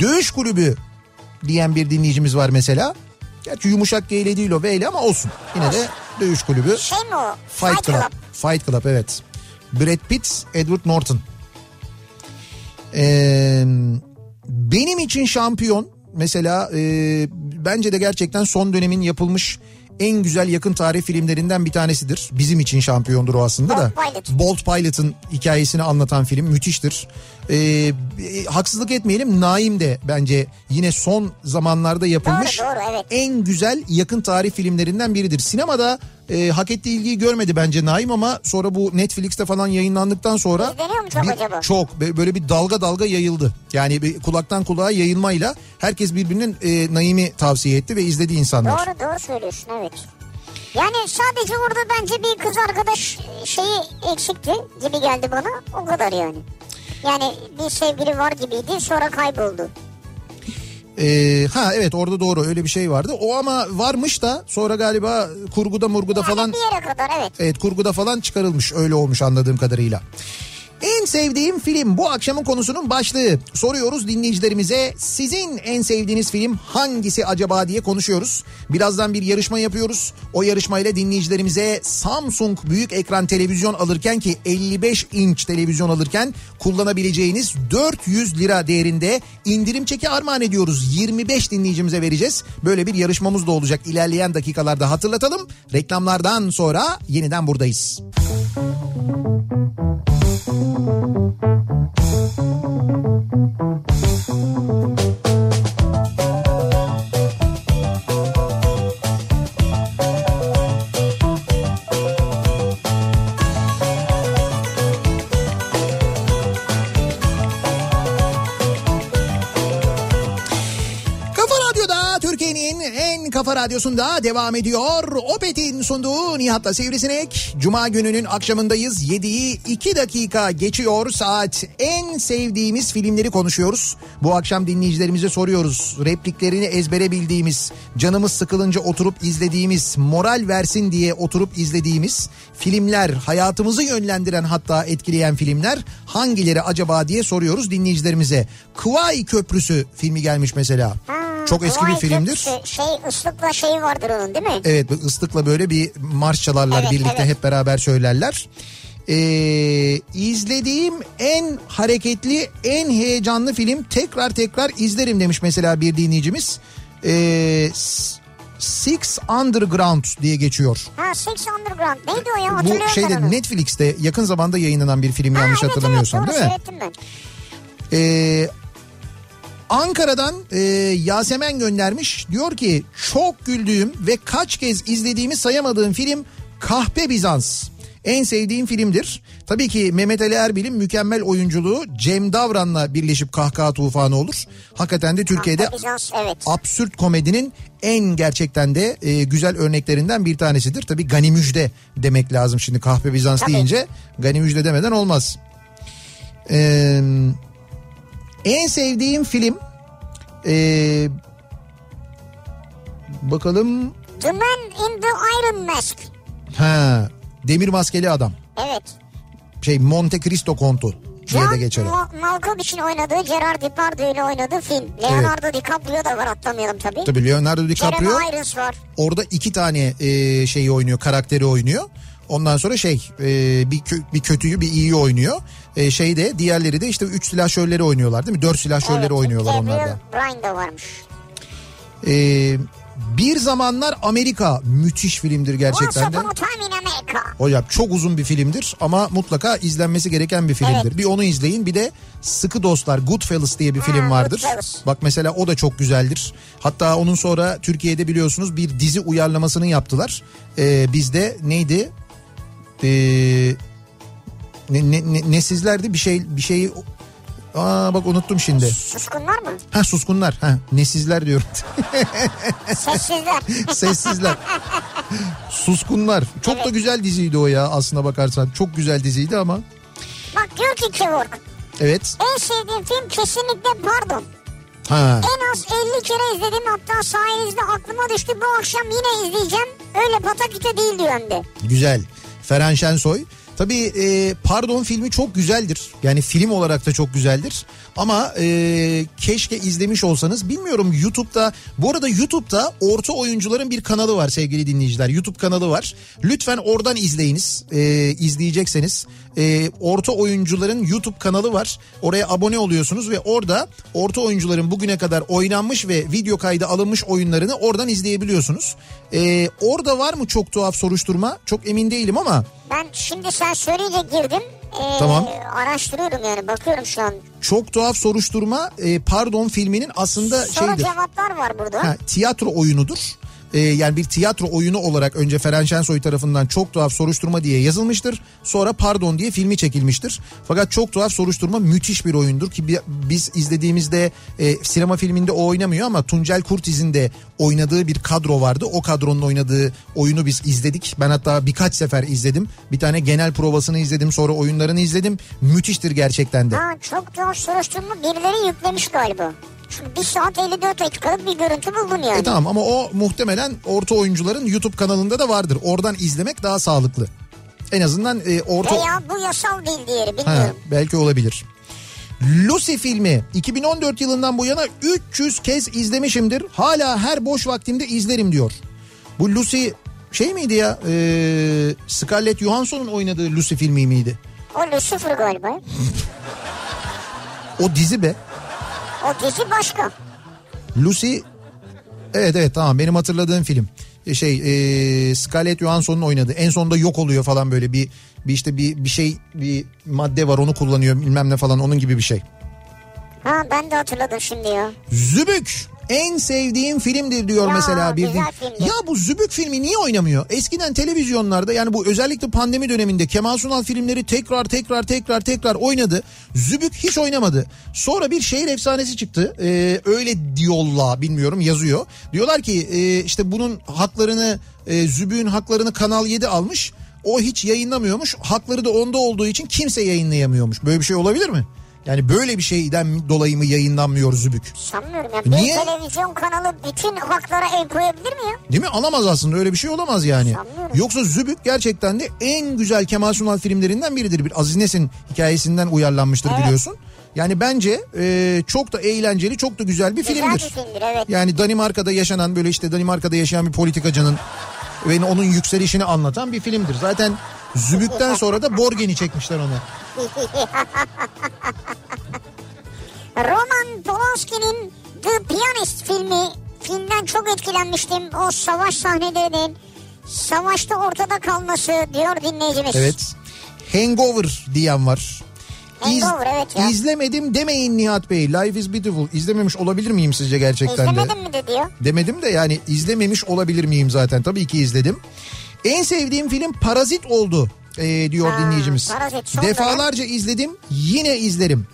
Speaker 1: dövüş kulübü diyen bir dinleyicimiz var mesela. Gerçi yumuşak G değil o V ama olsun. Yine de dövüş kulübü.
Speaker 2: Şey mi o?
Speaker 1: Fight, Club. Fight Club evet. Brad Pitt, Edward Norton. Ee, benim için şampiyon mesela e, bence de gerçekten son dönemin yapılmış en güzel yakın tarih filmlerinden bir tanesidir. Bizim için şampiyondur o aslında da.
Speaker 2: Bolt Pilot.
Speaker 1: Bolt Pilot'ın hikayesini anlatan film müthiştir. Ee, haksızlık etmeyelim Naim de bence yine son zamanlarda yapılmış
Speaker 2: Doğru, doğru, evet.
Speaker 1: en güzel yakın tarih filmlerinden biridir. Sinemada e, hak ettiği ilgiyi görmedi bence Naim ama sonra bu Netflix'te falan yayınlandıktan sonra
Speaker 2: çok
Speaker 1: bir-
Speaker 2: acaba?
Speaker 1: Çok böyle bir dalga dalga yayıldı. Yani bir kulaktan kulağa yayılmayla herkes birbirinin e, Naim'i tavsiye etti ve izledi insanlar.
Speaker 2: Doğru doğru söylüyorsun evet. Yani sadece orada bence bir kız arkadaş şeyi eksikti gibi geldi bana. O kadar yani. Yani bir sevgili var gibiydi sonra kayboldu.
Speaker 1: Ee, ha evet orada doğru öyle bir şey vardı. O ama varmış da sonra galiba kurguda murguda
Speaker 2: Yani
Speaker 1: falan
Speaker 2: bir yere kadar evet.
Speaker 1: Evet kurguda falan çıkarılmış öyle olmuş anladığım kadarıyla. En sevdiğim film bu akşamın konusunun başlığı. Soruyoruz dinleyicilerimize sizin en sevdiğiniz film hangisi acaba diye konuşuyoruz. Birazdan bir yarışma yapıyoruz. O yarışmayla dinleyicilerimize Samsung büyük ekran televizyon alırken ki 55 inç televizyon alırken kullanabileceğiniz 400 lira değerinde indirim çeki armağan ediyoruz. 25 dinleyicimize vereceğiz. Böyle bir yarışmamız da olacak ilerleyen dakikalarda hatırlatalım. Reklamlardan sonra yeniden buradayız. Kafa kafa radyosunda devam ediyor. Opet'in sunduğu Nihat'la Sivrisinek. Cuma gününün akşamındayız. 7'yi 2 dakika geçiyor saat. En sevdiğimiz filmleri konuşuyoruz. Bu akşam dinleyicilerimize soruyoruz. Repliklerini ezbere bildiğimiz, canımız sıkılınca oturup izlediğimiz, moral versin diye oturup izlediğimiz filmler, hayatımızı yönlendiren hatta etkileyen filmler hangileri acaba diye soruyoruz dinleyicilerimize. Kıvay Köprüsü filmi gelmiş mesela.
Speaker 2: Ha,
Speaker 1: Çok eski bir filmdir.
Speaker 2: Köprüsü, Şey ıslıkla şeyi vardır onun değil mi?
Speaker 1: Evet ıslıkla böyle bir marş çalarlar
Speaker 2: Evet,
Speaker 1: birlikte
Speaker 2: evet.
Speaker 1: hep beraber söylerler. Ee, izlediğim en hareketli, en heyecanlı film tekrar tekrar izlerim demiş mesela bir dinleyicimiz. Ee, Six Underground diye geçiyor.
Speaker 2: Ha Six Underground neydi o ya
Speaker 1: Bu
Speaker 2: hatırlıyorum
Speaker 1: şeyde. Netflix'te yakın zamanda yayınlanan bir film
Speaker 2: Ha,
Speaker 1: yanlış
Speaker 2: evet,
Speaker 1: hatırlamıyorsam
Speaker 2: evet,
Speaker 1: değil mi?
Speaker 2: seyrettim ben.
Speaker 1: Ee, Ankara'dan e, Yasemen göndermiş. Diyor ki çok güldüğüm ve kaç kez izlediğimi sayamadığım film Kahpe Bizans. En sevdiğim filmdir. Tabii ki Mehmet Ali Erbil'in mükemmel oyunculuğu Cem Davran'la birleşip kahkaha tufanı olur. Hakikaten de Türkiye'de
Speaker 2: Bizans, evet.
Speaker 1: absürt komedinin en gerçekten de e, güzel örneklerinden bir tanesidir. Tabii Gani Müjde demek lazım şimdi Kahpe Bizans
Speaker 2: Tabii.
Speaker 1: deyince Gani Müjde demeden olmaz. Ee, en sevdiğim film ee, bakalım
Speaker 2: The Man in the Iron Mask.
Speaker 1: ha Demir Maskeli Adam
Speaker 2: Evet.
Speaker 1: şey Monte Cristo Kontu geçer. o.
Speaker 2: Ma- Malkovich'in oynadığı Gerard Depardieu ile oynadığı film. Leonardo DiCaprio da var atlamayalım tabii.
Speaker 1: Tabii Leonardo DiCaprio
Speaker 2: Jeremy Irons var.
Speaker 1: orada iki tane e, şeyi oynuyor karakteri oynuyor. Ondan sonra şey e, bir kö- bir kötüyü bir iyiyi oynuyor. E, şeyde diğerleri de işte üç silahşörleri oynuyorlar değil mi? Dört silahşörleri
Speaker 2: Evet,
Speaker 1: oynuyorlar
Speaker 2: Gabriel
Speaker 1: onlar da.
Speaker 2: Varmış.
Speaker 1: E, bir zamanlar Amerika müthiş filmdir gerçekten de. Hocam çok uzun bir filmdir ama mutlaka izlenmesi gereken bir filmdir.
Speaker 2: Evet.
Speaker 1: Bir onu izleyin bir de Sıkı Dostlar Goodfellas diye bir film vardır.
Speaker 2: Goodfellas.
Speaker 1: Bak mesela o da çok güzeldir. Hatta onun sonra Türkiye'de biliyorsunuz bir dizi uyarlamasını yaptılar. Ee, bizde neydi? Ee, ne, ne, ne, ne sizlerdi bir şey bir şeyi Aa bak unuttum şimdi.
Speaker 2: Suskunlar mı?
Speaker 1: Ha suskunlar. Ha nesizler diyorum.
Speaker 2: Sessizler.
Speaker 1: Sessizler. Suskunlar. Çok da
Speaker 2: Evet.
Speaker 1: güzel diziydi o ya aslına bakarsan. Çok güzel diziydi ama.
Speaker 2: Bak diyor ki Kevork.
Speaker 1: Evet.
Speaker 2: En sevdiğim film kesinlikle Pardon.
Speaker 1: Ha.
Speaker 2: En az 50 kere izledim hatta sayenizde aklıma düştü bu akşam yine izleyeceğim. Öyle pataküte değil diyor hem de.
Speaker 1: Güzel. Ferhan Şensoy. Tabii e, Pardon filmi çok güzeldir. Yani film olarak da çok güzeldir. Ama e, keşke izlemiş olsanız. Bilmiyorum YouTube'da. Bu arada YouTube'da orta oyuncuların bir kanalı var sevgili dinleyiciler. YouTube kanalı var. Lütfen oradan izleyiniz. E, izleyecekseniz. E, orta oyuncuların YouTube kanalı var. Oraya abone oluyorsunuz ve orada orta oyuncuların bugüne kadar oynanmış ve video kaydı alınmış oyunlarını oradan izleyebiliyorsunuz. E, orada var mı çok tuhaf soruşturma? Çok emin değilim ama
Speaker 2: Ben şimdi sen söyleyince girdim. Ee,
Speaker 1: Tamam.
Speaker 2: Araştırıyorum yani bakıyorum şu an.
Speaker 1: çok tuhaf soruşturma e, pardon filminin aslında
Speaker 2: Soru
Speaker 1: şeydir.
Speaker 2: cevaplar var burada.
Speaker 1: Ha, tiyatro oyunudur. E, yani bir tiyatro oyunu olarak önce Ferhan Şensoy tarafından çok tuhaf soruşturma diye yazılmıştır. Sonra pardon diye filmi çekilmiştir. Fakat çok tuhaf soruşturma müthiş bir oyundur ki bi- biz izlediğimizde e, sinema filminde o oynamıyor ama Tuncel Kurtiz'in de oynadığı bir kadro vardı. O kadronun oynadığı oyunu biz izledik. Ben hatta birkaç sefer izledim. Bir tane genel provasını izledim sonra oyunlarını izledim. Müthiştir gerçekten de.
Speaker 2: Ha, çok doğru soruşturma birileri yüklemiş galiba. Çünkü 1 saat 54 dakikalık bir görüntü buldum yani.
Speaker 1: E tamam ama o muhtemelen orta oyuncuların YouTube kanalında da vardır. Oradan izlemek daha sağlıklı. En azından e, orta...
Speaker 2: Veya bu yasal değil diğeri
Speaker 1: Ha,
Speaker 2: bilmiyorum.
Speaker 1: belki olabilir. Lucy filmi 2014 yılından bu yana 300 kez izlemişimdir. Hala her boş vaktimde izlerim diyor. Bu Lucy şey miydi ya? E, Scarlett Johansson'un oynadığı Lucy filmi miydi?
Speaker 2: O Lucifer galiba.
Speaker 1: O dizi be.
Speaker 2: O dizi başka.
Speaker 1: Lucy evet evet tamam benim hatırladığım film. E, Şey e, Scarlett Johansson'un oynadığı en sonunda yok oluyor falan böyle bir bir işte bir bir şey bir madde var onu kullanıyor bilmem ne falan onun gibi bir şey.
Speaker 2: Ha ben de hatırladım şimdi ya.
Speaker 1: Zübük en sevdiğim filmdir diyor
Speaker 2: Ya,
Speaker 1: mesela bir din. Ya bu Zübük filmi niye oynamıyor? Eskiden televizyonlarda yani bu özellikle pandemi döneminde Kemal Sunal filmleri tekrar tekrar tekrar tekrar oynadı. Zübük hiç oynamadı. Sonra bir şehir efsanesi çıktı. Ee, öyle diyorlar bilmiyorum yazıyor. Diyorlar ki e, işte bunun haklarını e, Zübük'ün haklarını Kanal 7 almış. O hiç yayınlamıyormuş. Hakları da onda olduğu için kimse yayınlayamıyormuş. Böyle bir şey olabilir mi? Yani böyle bir şeyden dolayı mı yayınlanmıyor Zübük?
Speaker 2: Sanmıyorum ya. Bir
Speaker 1: Niye?
Speaker 2: televizyon kanalı bütün haklara el koyabilir mi ya?
Speaker 1: Değil mi? Alamaz aslında öyle bir şey olamaz yani.
Speaker 2: Sanmıyorum.
Speaker 1: Yoksa Zübük gerçekten de en güzel Kemal Sunal filmlerinden biridir. Bir Aziz Nesin hikayesinden uyarlanmıştır
Speaker 2: Evet.
Speaker 1: biliyorsun. Yani bence e, çok da eğlenceli, çok da güzel bir
Speaker 2: Güzel
Speaker 1: filmdir.
Speaker 2: bir filmdir evet.
Speaker 1: Yani Danimarka'da yaşanan böyle işte Danimarka'da yaşayan bir politikacının ve onun yükselişini anlatan bir filmdir. Zaten Zübük'ten sonra da Borgen'i çekmişler ona.
Speaker 2: Roman Polanski'nin The Pianist filmi filmden çok etkilenmiştim. O savaş sahnelerinin savaşta ortada kalması diyor dinleyicimiz.
Speaker 1: Evet. Hangover diyen var.
Speaker 2: Hangover, evet ya.
Speaker 1: İzlemedim demeyin Nihat Bey. Life is Beautiful. İzlememiş olabilir miyim sizce gerçekten de?
Speaker 2: İzlemedin mi de diyor.
Speaker 1: Demedim de yani izlememiş olabilir miyim zaten? Tabii ki izledim. En sevdiğim film Parazit oldu e, diyor
Speaker 2: Ha,
Speaker 1: dinleyicimiz.
Speaker 2: Parazit,
Speaker 1: Defalarca izledim yine izlerim.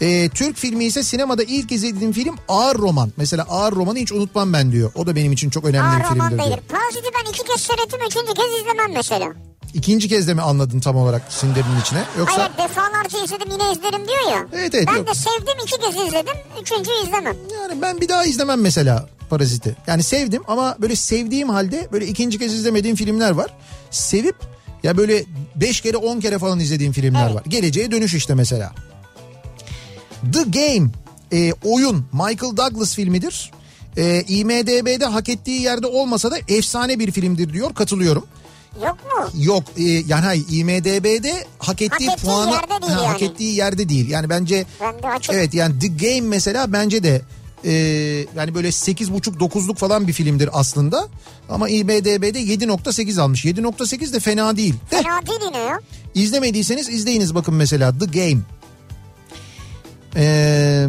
Speaker 1: E, Türk filmi ise sinemada ilk izlediğim film Ağır Roman. Mesela Ağır Roman'ı hiç unutmam ben diyor. O da benim için çok önemli
Speaker 2: Aa
Speaker 1: bir
Speaker 2: roman
Speaker 1: filmdir diyor.
Speaker 2: değil. Parazit'i ben iki kez seyrettim. Üçüncü kez izlemem mesela.
Speaker 1: İkinci kez de mi anladın tam olarak sindirinin içine? Yoksa
Speaker 2: Hayır defalarca izledim yine izlerim diyor ya.
Speaker 1: Evet, evet,
Speaker 2: Ben
Speaker 1: yok.
Speaker 2: de sevdim iki kez izledim. Üçüncü izlemem.
Speaker 1: yani ben bir daha izlemem mesela Parazit'i. Yani sevdim ama böyle sevdiğim halde böyle ikinci kez izlemediğim filmler var. Sevip ya böyle beş kere on kere falan izlediğim filmler
Speaker 2: Evet.
Speaker 1: var. Geleceğe dönüş işte mesela. The Game e, oyun Michael Douglas filmidir. E, IMDB'de hak ettiği yerde olmasa da efsane bir filmdir diyor katılıyorum.
Speaker 2: Yok mu?
Speaker 1: Yok e, yani hayır IMDB'de hak ettiği,
Speaker 2: ettiği
Speaker 1: puanı ha, hak
Speaker 2: yani.
Speaker 1: ettiği yerde değil. Yani bence
Speaker 2: Ben
Speaker 1: evet yani The Game mesela bence de e, yani böyle 8.5 9'luk falan bir filmdir aslında. Ama IMDB'de 7.8 almış. 7.8 de fena değil. De
Speaker 2: Fena değil yine ya.
Speaker 1: izlemediyseniz izleyiniz bakın mesela The Game. Eee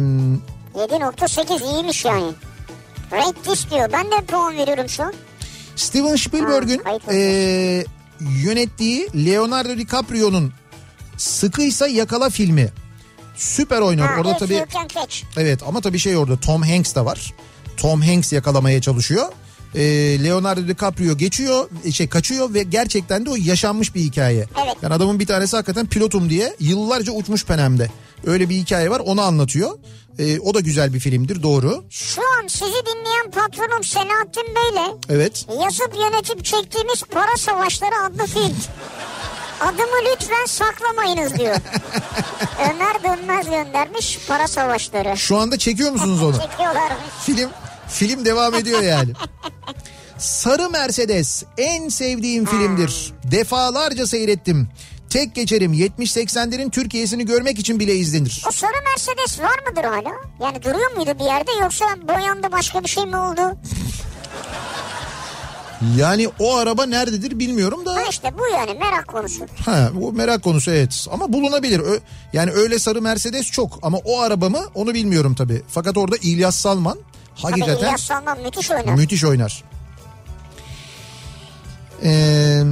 Speaker 2: 7.8 iyiymiş yani. Rate this diyor. Ben de puan veriyorum şu an.
Speaker 1: Steven Spielberg'ün eee, yönettiği Leonardo DiCaprio'nun Sıkıysa Yakala filmi. Süper oynuyor.
Speaker 2: Ha,
Speaker 1: Orada tabii evet ama tabii şey orada Tom Hanks de var. Tom Hanks yakalamaya çalışıyor. Eee, Leonardo DiCaprio geçiyor, şey kaçıyor ve gerçekten de o yaşanmış bir hikaye.
Speaker 2: Evet.
Speaker 1: Yani adamın bir tanesi hakikaten pilotum diye yıllarca uçmuş penemde. Öyle bir hikaye var onu anlatıyor. Eee, o da güzel bir filmdir doğru.
Speaker 2: Şu an sizi dinleyen patronum Selahattin Bey'le
Speaker 1: Evet.
Speaker 2: yazıp yönetip çektiğimiz Para Savaşları adlı film. Adımı lütfen saklamayınız diyor. Ömer Dönmez göndermiş Para Savaşları.
Speaker 1: Şu anda çekiyor musunuz onu?
Speaker 2: Çekiyorlar.
Speaker 1: Film film devam ediyor yani. Sarı Mercedes en sevdiğim filmdir. Defalarca seyrettim. Tek geçerim 70-80'lerin Türkiye'sini görmek için bile izlenir.
Speaker 2: O sarı Mercedes var mıdır hala? Yani duruyor muydu bir yerde yoksa boyandı başka bir şey mi oldu?
Speaker 1: Yani o araba nerededir bilmiyorum da.
Speaker 2: Ha işte bu yani merak konusu.
Speaker 1: Ha, bu merak konusu evet. Ama bulunabilir. Ö- yani öyle sarı Mercedes çok ama o araba mı onu bilmiyorum tabii. Fakat orada İlyas Salman
Speaker 2: Tabii
Speaker 1: hakikaten
Speaker 2: İlyas Salman müthiş oynar.
Speaker 1: müthiş oynar. Ee,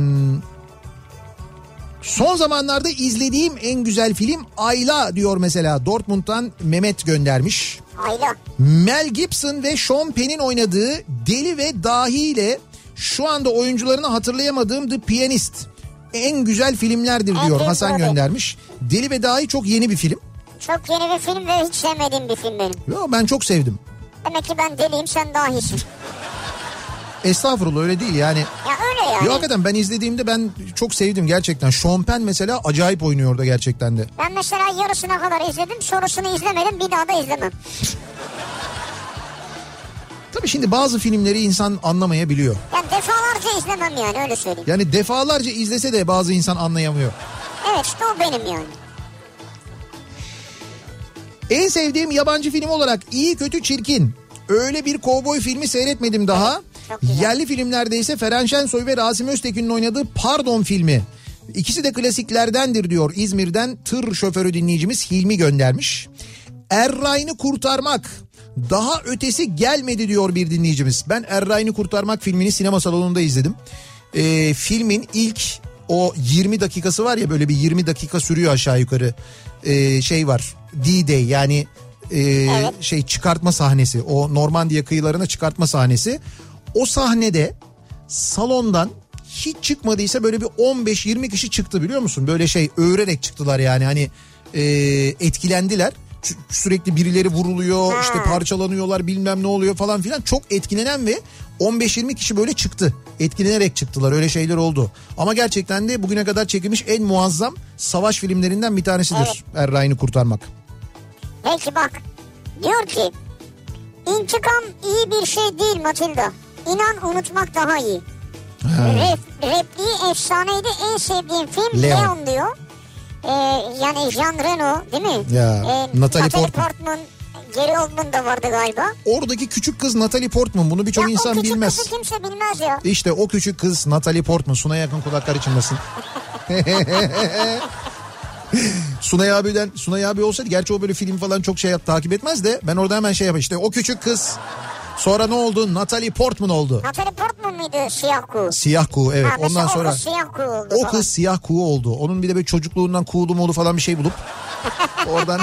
Speaker 1: son zamanlarda izlediğim en güzel film Ayla diyor mesela. Dortmund'dan Mehmet göndermiş.
Speaker 2: Ayla.
Speaker 1: Mel Gibson ve Sean Penn'in oynadığı Deli ve Dahi ile şu anda oyuncularını hatırlayamadığım The Pianist en güzel filmlerdir diyor Hasan
Speaker 2: Brody.
Speaker 1: göndermiş. Deli ve Dahi çok yeni bir film.
Speaker 2: Çok yeni bir film ve hiç sevmediğim bir film benim.
Speaker 1: Yo, ben çok sevdim.
Speaker 2: Demek ki ben deliyim sen dahisin.
Speaker 1: Estağfurullah öyle değil yani.
Speaker 2: Ya öyle yani.
Speaker 1: Yo, hakikaten ben izlediğimde ben çok sevdim gerçekten. Sean Penn mesela acayip oynuyor orada gerçekten de.
Speaker 2: Ben mesela yarısına kadar izledim sonrasını izlemedim bir daha da izlemem.
Speaker 1: Tabii şimdi bazı filmleri insan anlamayabiliyor.
Speaker 2: Yani defalarca izlemem yani öyle söyleyeyim.
Speaker 1: Yani defalarca izlese de bazı insan anlayamıyor.
Speaker 2: Evet işte o benim yani.
Speaker 1: En sevdiğim yabancı film olarak iyi kötü çirkin. Öyle bir kovboy filmi seyretmedim daha. Yerli filmlerde ise Feren Şensoy ve Rasim Öztekin'in oynadığı Pardon filmi. İkisi de klasiklerdendir diyor İzmir'den tır şoförü dinleyicimiz Hilmi göndermiş. Erray'ını kurtarmak daha ötesi gelmedi diyor bir dinleyicimiz. Ben Erray'ını kurtarmak filmini sinema salonunda izledim. Ee, filmin ilk o 20 dakikası var ya böyle bir 20 dakika sürüyor aşağı yukarı. Ee, şey var D-Day yani e, şey çıkartma sahnesi o Normandiya kıyılarına çıkartma sahnesi. O sahnede salondan hiç çıkmadıysa böyle bir 15-20 kişi çıktı biliyor musun? Böyle şey öğrenerek çıktılar yani hani e, etkilendiler. Sü- Sürekli birileri vuruluyor işte parçalanıyorlar bilmem ne oluyor falan filan. Çok etkilenen ve 15-20 kişi böyle çıktı. Etkilenerek çıktılar öyle şeyler oldu. Ama gerçekten de bugüne kadar çekilmiş en muazzam savaş filmlerinden bir tanesidir.
Speaker 2: Evet.
Speaker 1: Erray'ını kurtarmak.
Speaker 2: Peki bak diyor ki intikam iyi bir şey değil Matilda. İnan unutmak daha iyi. Rep, repliği efsaneydi en sevdiğim film
Speaker 1: Leon.
Speaker 2: Leon, diyor. Ee, yani Jean Reno değil mi?
Speaker 1: Ya,
Speaker 2: Ee,
Speaker 1: Natalie Portman.
Speaker 2: Portman. Gary Oldman da vardı galiba.
Speaker 1: Oradaki küçük kız Natalie Portman bunu birçok
Speaker 2: ya o
Speaker 1: insan
Speaker 2: küçük
Speaker 1: bilmez.
Speaker 2: kızı kimse bilmez ya.
Speaker 1: İşte o küçük kız Natalie Portman. Sunay yakın kulaklar içindesin. Sunay abiden Sunay abi olsaydı gerçi o böyle film falan çok şey yap, takip etmez de ben orada hemen şey yap işte o küçük kız sonra ne oldu Natalie Portman oldu.
Speaker 2: Natalie Portman mıydı siyah kuğu?
Speaker 1: Siyah kuğu evet
Speaker 2: Ha,
Speaker 1: ondan sonra
Speaker 2: o kız siyah kuğu oldu.
Speaker 1: o kız siyah kuğu oldu. Onun bir de böyle çocukluğundan kuğulu muğulu falan bir şey bulup oradan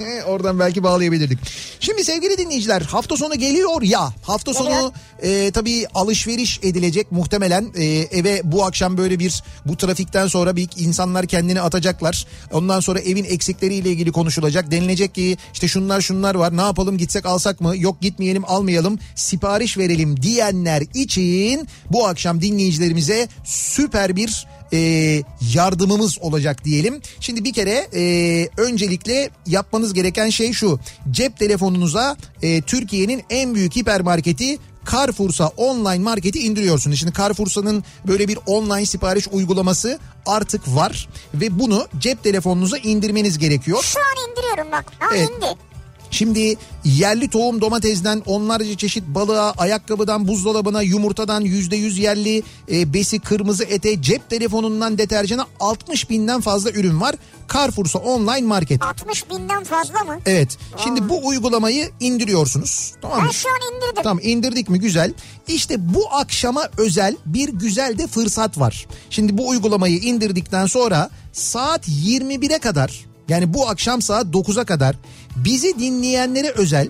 Speaker 1: Oradan belki bağlayabilirdik. Şimdi sevgili dinleyiciler hafta sonu geliyor ya. Hafta sonu e, tabii alışveriş edilecek muhtemelen e, eve bu akşam böyle bir bu trafikten sonra bir insanlar kendini atacaklar. Ondan sonra evin eksikleriyle ilgili konuşulacak. Denilecek ki işte şunlar şunlar var ne yapalım gitsek alsak mı yok gitmeyelim almayalım sipariş verelim diyenler için bu akşam dinleyicilerimize süper bir e, yardımımız olacak diyelim. Şimdi bir kere e, öncelikle yapmanız gereken şey şu. Cep telefonunuza e, Türkiye'nin en büyük hipermarketi Carrefour'sa online marketi indiriyorsunuz. Şimdi Carrefour'sa'nın böyle bir online sipariş uygulaması artık var ve bunu cep telefonunuza indirmeniz gerekiyor.
Speaker 2: Şu an indiriyorum bak. Ha
Speaker 1: Evet.
Speaker 2: indi.
Speaker 1: Şimdi yerli tohum domatesden onlarca çeşit balığa, ayakkabıdan buzdolabına, yumurtadan yüzde yüz yerli e, besi, kırmızı ete, cep telefonundan deterjana 60 binden fazla ürün var. Carrefour'sa online market.
Speaker 2: 60 binden fazla mı?
Speaker 1: Evet. Şimdi bu uygulamayı indiriyorsunuz. Tamam mı?
Speaker 2: Ben şu an indirdim.
Speaker 1: Tamam indirdik mi güzel. İşte bu akşama özel bir güzel de fırsat var. Şimdi bu uygulamayı indirdikten sonra saat 21'e kadar yani bu akşam saat 9'a kadar bizi dinleyenlere özel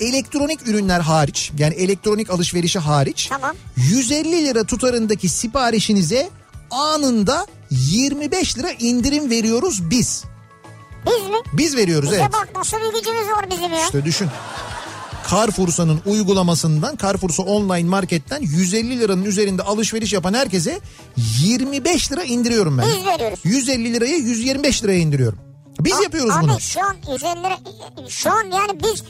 Speaker 1: elektronik ürünler hariç yani elektronik alışverişi hariç
Speaker 2: Tamam.
Speaker 1: 150 lira tutarındaki siparişinize anında 25 lira indirim veriyoruz biz.
Speaker 2: Biz mi?
Speaker 1: Biz veriyoruz
Speaker 2: Bize
Speaker 1: evet.
Speaker 2: bak nasıl bir gücümüz var bizim ya.
Speaker 1: İşte düşün. Carrefour'sa'nın uygulamasından Carrefour'sa online marketten 150 liranın üzerinde alışveriş yapan herkese 25 lira indiriyorum ben.
Speaker 2: Biz veriyoruz.
Speaker 1: 150 liraya 125 liraya indiriyorum. Biz yapıyoruz
Speaker 2: Abi
Speaker 1: bunu.
Speaker 2: şu an 150 lira şu an yani biz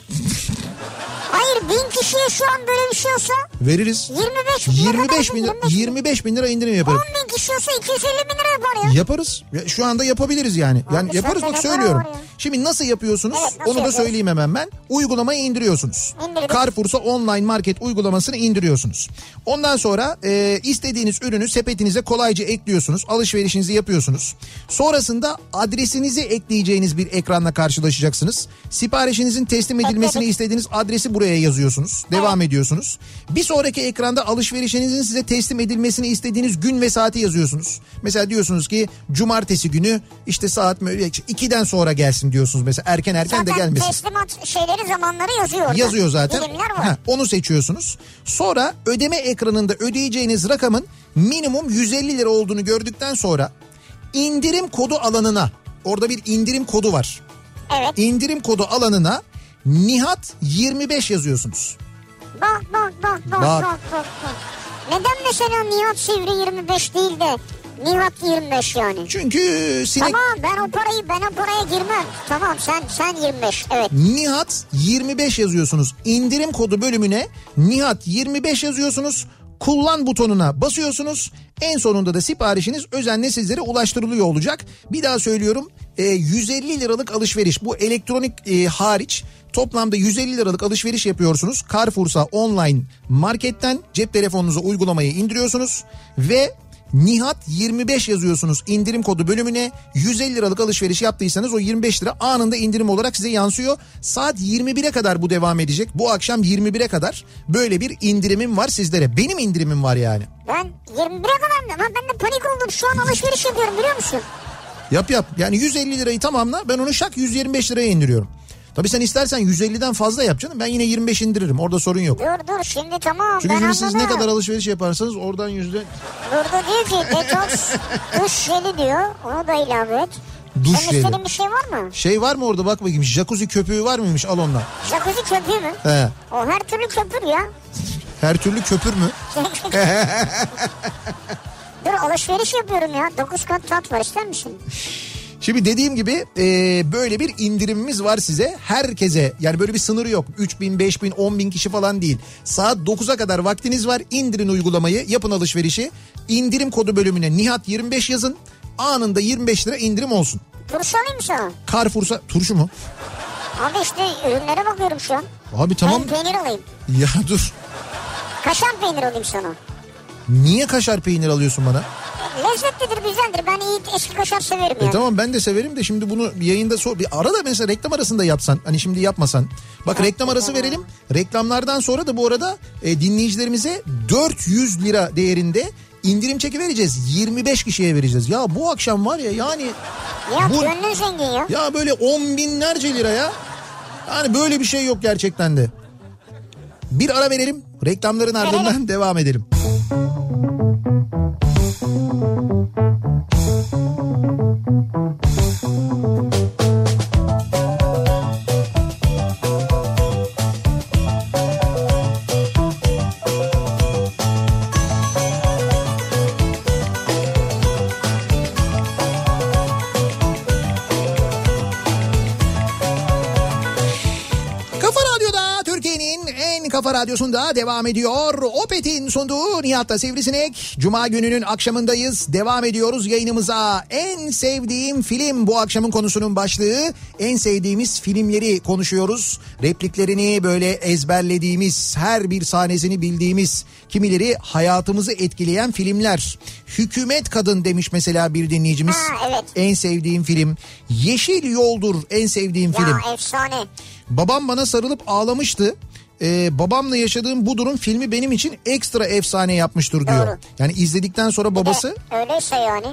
Speaker 2: Hayır bin kişiye şu an böyle bir şey olsa
Speaker 1: Veririz.
Speaker 2: 25 bin lira
Speaker 1: 25 bin lira,
Speaker 2: 25 bin.
Speaker 1: 25 bin lira indirim
Speaker 2: 10
Speaker 1: yaparım.
Speaker 2: bin kişi olsa 250 bin lira yapar ya.
Speaker 1: Yaparız. Ya Şu anda yapabiliriz yani. Yani
Speaker 2: Abi
Speaker 1: yaparız
Speaker 2: sende
Speaker 1: bak söylüyorum.
Speaker 2: ya?
Speaker 1: Şimdi nasıl yapıyorsunuz?
Speaker 2: Evet, nasıl
Speaker 1: Onu da
Speaker 2: yapıyoruz?
Speaker 1: söyleyeyim hemen ben. Uygulamayı indiriyorsunuz.
Speaker 2: İndirdim.
Speaker 1: Carrefour'sa online market uygulamasını indiriyorsunuz. Ondan sonra e, istediğiniz ürünü sepetinize kolayca ekliyorsunuz. Alışverişinizi yapıyorsunuz. Sonrasında adresinizi ekleyeceğiniz bir ekranla karşılaşacaksınız. Siparişinizin teslim edilmesini istediğiniz adresi buraya yazıyorsunuz. Devam ediyorsunuz. Bir sonraki ekranda alışverişinizin size teslim edilmesini istediğiniz gün ve saati yazıyorsunuz. Mesela diyorsunuz ki cumartesi günü işte saat 2'den sonra gelsin diyorsunuz mesela erken erken de
Speaker 2: Zaten
Speaker 1: gelmesin.
Speaker 2: teslimat şeyleri zamanları yazıyor orada.
Speaker 1: Yazıyor zaten. Ha, onu seçiyorsunuz. Sonra ödeme ekranında ödeyeceğiniz rakamın minimum 150 lira olduğunu gördükten sonra indirim kodu alanına orada bir indirim kodu var.
Speaker 2: Evet.
Speaker 1: İndirim kodu alanına Nihat 25 yazıyorsunuz.
Speaker 2: Bak bak bak bak
Speaker 1: Bak.
Speaker 2: bak bak. bak. Neden mesela Nihat Sivri 25 değil de Nihat 25 yani?
Speaker 1: Çünkü sinek
Speaker 2: Tamam ben o parayı ben o paraya girmem. Tamam sen sen 25 evet.
Speaker 1: Nihat 25 yazıyorsunuz. İndirim kodu bölümüne Nihat 25 yazıyorsunuz. Kullan butonuna basıyorsunuz. En sonunda da siparişiniz özenle sizlere ulaştırılıyor olacak. Bir daha söylüyorum. e, 150 liralık alışveriş bu elektronik e, hariç toplamda 150 liralık alışveriş yapıyorsunuz. Carrefour'sa online marketten cep telefonunuza uygulamayı indiriyorsunuz ve Nihat 25 yazıyorsunuz indirim kodu bölümüne 150 liralık alışveriş yaptıysanız o 25 lira anında indirim olarak size yansıyor. Saat 21'e kadar bu devam edecek. Bu akşam 21'e kadar böyle bir indirimim var sizlere. Benim indirimim var yani.
Speaker 2: Ben 21'e kadar mı? Lan ben de panik oldum. Şu an alışveriş yapıyorum biliyor musun?
Speaker 1: Yap yap yani 150 lirayı tamamla ben onu şak 125 liraya indiriyorum. Tabii sen istersen 150'den fazla yap canım ben yine 25 indiririm orada sorun yok.
Speaker 2: Dur dur şimdi tamam
Speaker 1: Çünkü
Speaker 2: ben
Speaker 1: şimdi siz ne
Speaker 2: anladım.
Speaker 1: kadar alışveriş yaparsanız oradan yüzde
Speaker 2: Burada diyor ki detoks duş jeli diyor. Onu da ilave et.
Speaker 1: Duş
Speaker 2: Senin istediğin bir şey var mı?
Speaker 1: Şey var mı orada bak bakayım jacuzzi köpüğü var mıymış al ondan.
Speaker 2: Jacuzzi köpüğü mü?
Speaker 1: He.
Speaker 2: O her türlü köpür ya.
Speaker 1: Her türlü köpür mü?
Speaker 2: Dur alışveriş yapıyorum ya. 9 kat tat var ister misin?
Speaker 1: Şimdi dediğim gibi e, böyle bir indirimimiz var size. Herkese yani böyle bir sınırı yok. 3 bin, 5 bin, 10 bin kişi falan değil. Saat 9'a kadar vaktiniz var. İndirin uygulamayı, yapın alışverişi. İndirim kodu bölümüne Nihat 25 yazın. Anında 25 lira indirim olsun.
Speaker 2: Turşu alayım mı sana?
Speaker 1: Carrefour'sa turşu mu?
Speaker 2: Abi işte ürünlere bakıyorum şu an.
Speaker 1: Abi tamam.
Speaker 2: Ben peynir alayım.
Speaker 1: Ya dur.
Speaker 2: Kaşar peynir alayım sana.
Speaker 1: Niye kaşar peynir alıyorsun bana?
Speaker 2: Lezzetlidir bizdendir. Ben iyi eski kaşar severim
Speaker 1: E
Speaker 2: yani.
Speaker 1: tamam ben de severim de şimdi bunu yayında sor. Bir ara da mesela reklam arasında yapsan. Hani şimdi yapmasan. Bak reklam arası verelim. Reklamlardan sonra da bu arada e, dinleyicilerimize 400 lira değerinde indirim çeki vereceğiz. 25 kişiye vereceğiz. Ya bu akşam var ya yani
Speaker 2: Ya
Speaker 1: bu
Speaker 2: gönlün zengin ya.
Speaker 1: ya böyle 10 binlerce lira ya. Yani böyle bir şey yok gerçekten de. Bir ara verelim. Reklamların ardından devam edelim. Kafa Radyosu'nda devam ediyor. Opet'in sunduğu Nihat'ta Sivrisinek. Cuma gününün akşamındayız. Devam ediyoruz yayınımıza. En sevdiğim film bu akşamın konusunun başlığı. En sevdiğimiz filmleri konuşuyoruz. Repliklerini böyle ezberlediğimiz, her bir sahnesini bildiğimiz, kimileri hayatımızı etkileyen filmler. Hükümet Kadın demiş mesela bir dinleyicimiz.
Speaker 2: Ha, evet.
Speaker 1: En sevdiğim film. Yeşil Yoldur en sevdiğim film.
Speaker 2: Ya efsane.
Speaker 1: Babam bana sarılıp ağlamıştı. Ee, babamla yaşadığım bu durum filmi benim için ekstra efsane yapmıştır diyor.
Speaker 2: Doğru.
Speaker 1: Yani izledikten sonra babası
Speaker 2: E, öyleyse yani.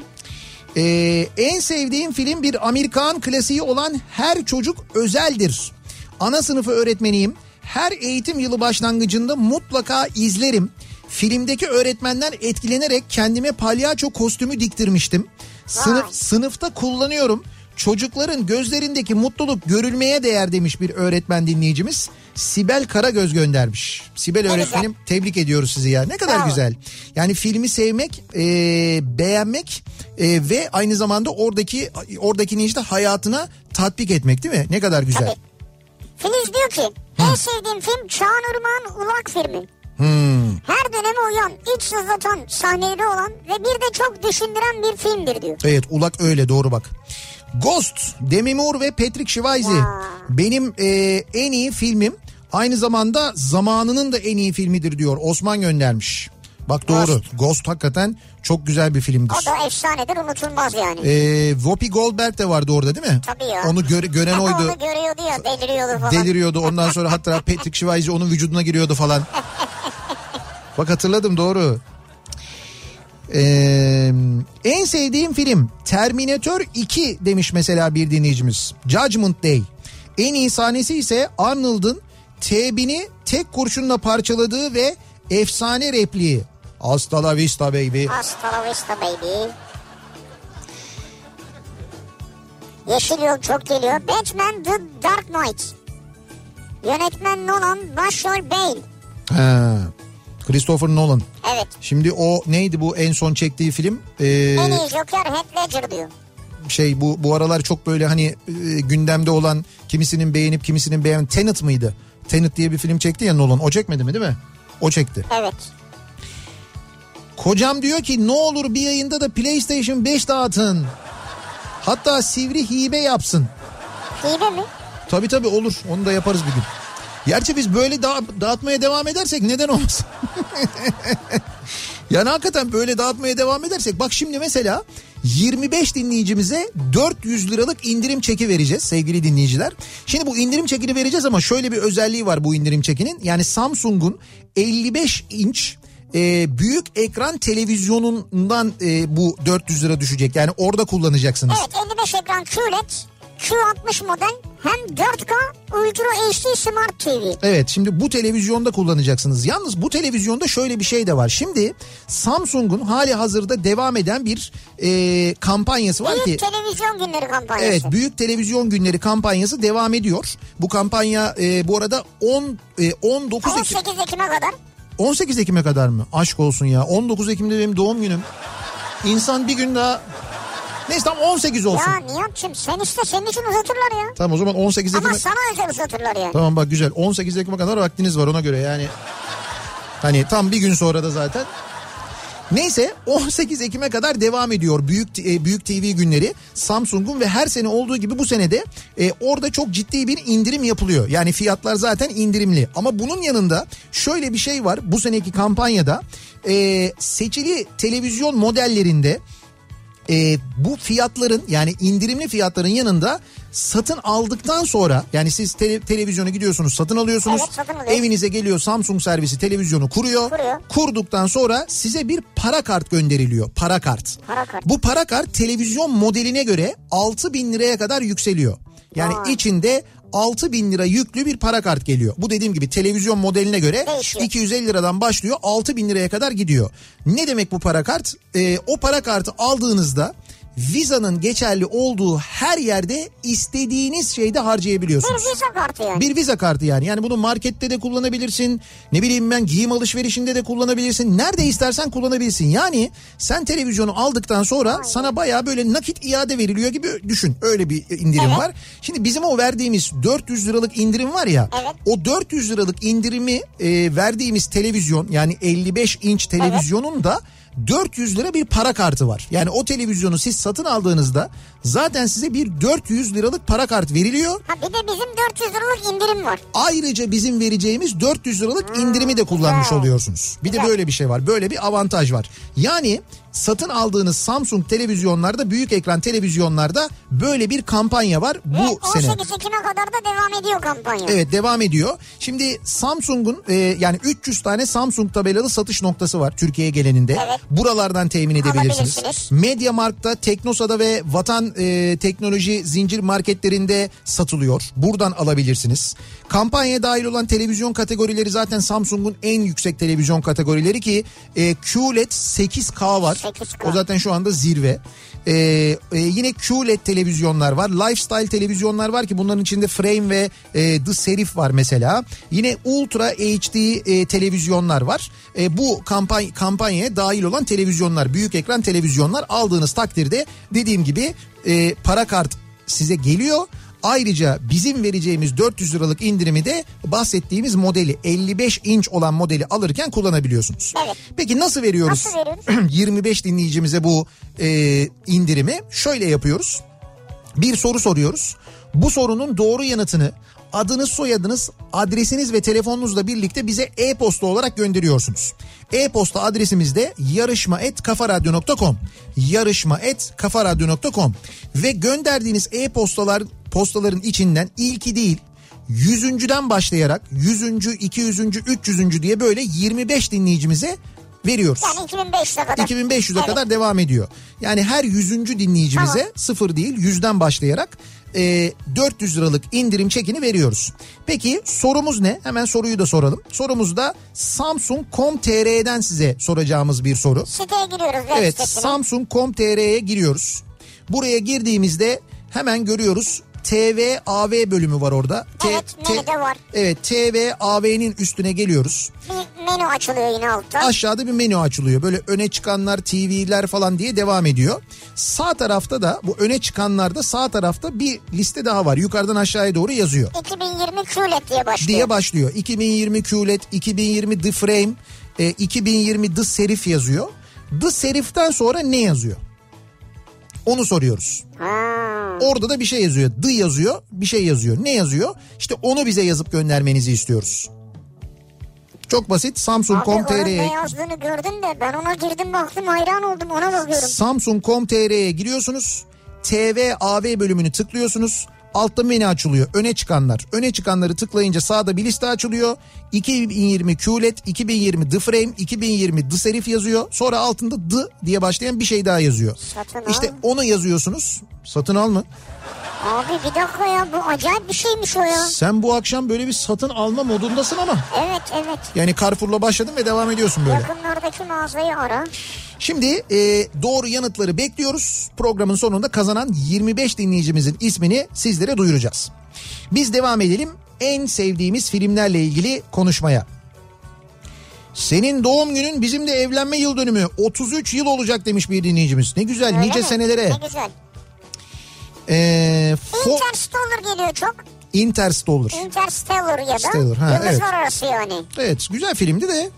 Speaker 1: ee, en sevdiğim film bir Amerikan klasiği olan Her Çocuk Özeldir. Ana sınıfı öğretmeniyim. Her eğitim yılı başlangıcında mutlaka izlerim. Filmdeki öğretmenden etkilenerek kendime palyaço kostümü diktirmiştim. Sınıf,
Speaker 2: Vay.
Speaker 1: sınıfta kullanıyorum. Çocukların gözlerindeki mutluluk görülmeye değer demiş bir öğretmen dinleyicimiz. Sibel Karagöz göndermiş. Sibel
Speaker 2: Ne
Speaker 1: öğretmenim tebrik ediyoruz sizi ya. Ne kadar
Speaker 2: Bravo.
Speaker 1: güzel. Yani filmi sevmek, e, beğenmek e, ve aynı zamanda oradaki oradakini işte hayatına tatbik etmek değil mi? Ne kadar güzel.
Speaker 2: Tabii. Filiz diyor ki en sevdiğim film Çağan Irmak'ın Ulak filmi.
Speaker 1: Hmm.
Speaker 2: Her döneme uyan, iç sızlatan sahneleri olan ve bir de çok düşündüren bir filmdir diyor.
Speaker 1: Evet Ulak öyle doğru bak. Ghost, Demi Moore ve Patrick
Speaker 2: Ya.
Speaker 1: benim e, en iyi filmim. Aynı zamanda zamanının da en iyi filmidir diyor. Osman göndermiş. Bak doğru. Ghost,
Speaker 2: Ghost.
Speaker 1: hakikaten çok güzel bir filmdir.
Speaker 2: O da efsanedir unutulmaz yani.
Speaker 1: Ee, Whoopi Goldberg de vardı orada değil mi?
Speaker 2: Tabii ya.
Speaker 1: Onu göre- gören
Speaker 2: Ama
Speaker 1: oydu.
Speaker 2: onu görüyordu ya deliriyordu falan.
Speaker 1: Deliriyordu. Ondan sonra hatta Patrick Swayze onun vücuduna giriyordu falan. Bak hatırladım doğru. Ee, en sevdiğim film Terminator 2 demiş mesela bir dinleyicimiz. Judgment Day. En iyi sahnesi ise Arnold'un T-1000'i tek kurşunla parçaladığı ve efsane repliği. Hasta la vista baby.
Speaker 2: Hasta la vista baby. Yeşil Yol çok geliyor. Batman The Dark Knight. Yönetmen Nolan, başrol Bale.
Speaker 1: Ha. Christopher Nolan.
Speaker 2: Evet.
Speaker 1: Şimdi o neydi bu en son çektiği film? Ee,
Speaker 2: En iyi Joker Heath Ledger diyor.
Speaker 1: şey bu bu aralar çok böyle hani e, gündemde olan kimisinin beğenip kimisinin beğen Tenet mıydı? Tenet diye bir film çekti ya Nolan. O çekmedi mi değil mi? O çekti.
Speaker 2: Evet.
Speaker 1: Kocam diyor ki ne olur bir yayında da PlayStation 5 dağıtın. Hatta sivri hibe yapsın.
Speaker 2: Hibe mi?
Speaker 1: Tabii tabii olur. Onu da yaparız bir gün. Gerçi biz böyle da- dağıtmaya devam edersek neden olmasın? yani hakikaten böyle dağıtmaya devam edersek bak şimdi mesela 25 dinleyicimize 400 liralık indirim çeki vereceğiz sevgili dinleyiciler. Şimdi bu indirim çekini vereceğiz ama şöyle bir özelliği var bu indirim çekinin. Yani Samsung'un 55 inç e, büyük ekran televizyonundan e, bu 400 lira düşecek. Yani orada kullanacaksınız.
Speaker 2: Evet 55 ekran QLED Q60 model hem 4K Ultra HD Smart TV.
Speaker 1: Evet şimdi bu televizyonda kullanacaksınız. Yalnız bu televizyonda şöyle bir şey de var. Şimdi Samsung'un hali hazırda devam eden bir e, kampanyası var ki...
Speaker 2: Büyük televizyon günleri kampanyası.
Speaker 1: Evet büyük televizyon günleri kampanyası devam ediyor. Bu kampanya e, bu arada 10 e, 19 Ekim
Speaker 2: 18 Ekim'e kadar
Speaker 1: 18 Ekim'e kadar mı? Aşk olsun ya. 19 Ekim'de benim doğum günüm. İnsan bir gün daha Neyse tamam 18 olsun.
Speaker 2: Ya Nihat'cığım sen iste senin için uzatırlar ya.
Speaker 1: Tamam o zaman 18 Ekim'e...
Speaker 2: Ama sana özel uzatırlar ya.
Speaker 1: Tamam bak güzel. 18 Ekim'e kadar vaktiniz var ona göre yani. Hani tam bir gün sonra da zaten. Neyse 18 Ekim'e kadar devam ediyor Büyük e, Büyük TV günleri Samsung'un ve her sene olduğu gibi bu senede e, orada çok ciddi bir indirim yapılıyor. Yani fiyatlar zaten indirimli ama bunun yanında şöyle bir şey var bu seneki kampanyada e, seçili televizyon modellerinde e, bu fiyatların yani indirimli fiyatların yanında satın aldıktan sonra yani siz tele- televizyona gidiyorsunuz satın alıyorsunuz.
Speaker 2: Evet, satın alıyoruz.
Speaker 1: Evinize geliyor Samsung servisi televizyonu kuruyor.
Speaker 2: Kuruyor.
Speaker 1: Kurduktan sonra size bir para kart gönderiliyor. Para kart.
Speaker 2: Para kart.
Speaker 1: Bu para kart televizyon modeline göre 6 bin liraya kadar yükseliyor. Yani
Speaker 2: Vay.
Speaker 1: içinde 6 bin lira yüklü bir para kart geliyor. Bu dediğim gibi televizyon modeline göre
Speaker 2: Değişiyor.
Speaker 1: 250 liradan başlıyor 6 bin liraya kadar gidiyor. Ne demek bu para kart? Ee, o para kartı aldığınızda Viza'nın geçerli olduğu her yerde istediğiniz şeyde
Speaker 2: Bir
Speaker 1: harcayabiliyorsunuz.
Speaker 2: vize kartı yani.
Speaker 1: Bir viza kartı yani. Yani bunu markette de kullanabilirsin. Ne bileyim ben giyim alışverişinde de kullanabilirsin. Nerede istersen kullanabilirsin. Yani sen televizyonu aldıktan sonra sana baya böyle nakit iade veriliyor gibi düşün. Öyle bir indirim
Speaker 2: Evet.
Speaker 1: var. Şimdi bizim o verdiğimiz 400 liralık indirim var ya.
Speaker 2: Evet.
Speaker 1: O 400 liralık indirimi e, verdiğimiz televizyon yani 55 inç televizyonun da 400 lira bir para kartı var. Yani o televizyonu siz satın aldığınızda zaten size bir 400 liralık para kart veriliyor.
Speaker 2: Ha bir de bizim 400 liralık indirim var.
Speaker 1: Ayrıca bizim vereceğimiz 400 liralık indirimi de kullanmış
Speaker 2: güzel.
Speaker 1: oluyorsunuz. Bir de
Speaker 2: Güzel.
Speaker 1: böyle bir şey var. Böyle bir avantaj var. Yani satın aldığınız Samsung televizyonlarda, büyük ekran televizyonlarda böyle bir kampanya var
Speaker 2: Ve
Speaker 1: bu sene.
Speaker 2: 18 Ekim'e kadar da devam ediyor kampanya.
Speaker 1: Evet devam ediyor. Şimdi Samsung'un e, yani 300 tane Samsung tabelalı satış noktası var Türkiye geleninde.
Speaker 2: Evet.
Speaker 1: Buralardan temin edebilirsiniz. Mediamarkt'ta, Teknosa'da ve Vatan e, Teknoloji zincir marketlerinde satılıyor. Buradan alabilirsiniz. Kampanyaya dahil olan televizyon kategorileri zaten Samsung'un en yüksek televizyon kategorileri ki e, QLED 8K var.
Speaker 2: 8K.
Speaker 1: O zaten şu anda zirve. Ee, e, yine QLED televizyonlar var. Lifestyle televizyonlar var ki bunların içinde frame ve e, the serif var mesela. Yine Ultra HD e, televizyonlar var. E, bu kampanya kampanyaya dahil olan televizyonlar, büyük ekran televizyonlar aldığınız takdirde dediğim gibi e, para kart size geliyor. Ayrıca bizim vereceğimiz 400 liralık indirimi de bahsettiğimiz modeli 55 inç olan modeli alırken kullanabiliyorsunuz.
Speaker 2: Evet.
Speaker 1: Peki nasıl veriyoruz?
Speaker 2: Nasıl veriyoruz?
Speaker 1: 25 dinleyicimize bu e, indirimi şöyle yapıyoruz. Bir soru soruyoruz. Bu sorunun doğru yanıtını adınız, soyadınız, adresiniz ve telefonunuzla birlikte bize e-posta olarak gönderiyorsunuz. E-posta adresimiz de yarışma@kafaradyo.com. yarışma@kafaradyo.com ve gönderdiğiniz e-postalar postaların içinden ilki değil yüzüncüden başlayarak yüzüncü, iki yüzüncü, üç yüzüncü diye böyle 25 dinleyicimize veriyoruz.
Speaker 2: Yani 2500'e kadar.
Speaker 1: 2500'e
Speaker 2: Evet.
Speaker 1: kadar devam ediyor. Yani her yüzüncü dinleyicimize
Speaker 2: Tamam.
Speaker 1: sıfır değil yüzden başlayarak e, 400 liralık indirim çekini veriyoruz. Peki sorumuz ne? Hemen soruyu da soralım. Sorumuz da Samsung.com.tr'den size soracağımız bir soru.
Speaker 2: Siteye giriyoruz
Speaker 1: Evet. Samsung.com.tr'ye giriyoruz. Buraya girdiğimizde hemen görüyoruz TV AV bölümü var orada.
Speaker 2: Evet, menüde var.
Speaker 1: Evet TV AV'nin üstüne geliyoruz.
Speaker 2: Bir menü açılıyor yine altta.
Speaker 1: Aşağıda bir menü açılıyor. Böyle öne çıkanlar, TV'ler falan diye devam ediyor. Sağ tarafta da bu öne çıkanlarda sağ tarafta bir liste daha var. Yukarıdan aşağıya doğru yazıyor.
Speaker 2: 2020 QLED diye başlıyor.
Speaker 1: Diye başlıyor. 2020 QLED, 2020 The Frame, e, 2020 The Serif yazıyor. The Serif'ten sonra ne yazıyor? Onu soruyoruz. Orada da bir şey yazıyor. The yazıyor, bir şey yazıyor. Ne yazıyor? İşte onu bize yazıp göndermenizi istiyoruz. Çok basit.
Speaker 2: Abi
Speaker 1: Samsung.com.tr'ye
Speaker 2: ne yazdığını gördüm de ben ona girdim baktım hayran oldum ona bakıyorum.
Speaker 1: Samsung.com.tr'ye giriyorsunuz. TV AV bölümünü tıklıyorsunuz. Altta menü açılıyor. Öne çıkanlar. Öne çıkanları tıklayınca sağda bir liste açılıyor. 2020 QLED, 2020 The Frame, 2020 The Serif yazıyor. Sonra altında The diye başlayan bir şey daha yazıyor.
Speaker 2: Satın al.
Speaker 1: İşte onu yazıyorsunuz. Satın al mı?
Speaker 2: Abi bir dakika ya bu acayip bir şeymiş o ya.
Speaker 1: Sen bu akşam böyle bir satın alma modundasın ama.
Speaker 2: Evet evet.
Speaker 1: Yani Carrefour'la başladın ve devam ediyorsun böyle.
Speaker 2: Yakınlardaki mağazayı ara.
Speaker 1: Şimdi e, doğru yanıtları bekliyoruz. Programın sonunda kazanan 25 dinleyicimizin ismini sizlere duyuracağız. Biz devam edelim en sevdiğimiz filmlerle ilgili konuşmaya. Senin doğum günün bizim de evlenme yıl dönümü 33 yıl olacak demiş bir dinleyicimiz. Ne güzel
Speaker 2: Öyle
Speaker 1: nice
Speaker 2: mi?
Speaker 1: senelere.
Speaker 2: Ne güzel.
Speaker 1: Ee, fo-
Speaker 2: Interstellar geliyor çok.
Speaker 1: Interstellar.
Speaker 2: Interstellar ya da
Speaker 1: Stellar, ha,
Speaker 2: Yıldızlar
Speaker 1: evet.
Speaker 2: Arası yani.
Speaker 1: Evet güzel filmdi de.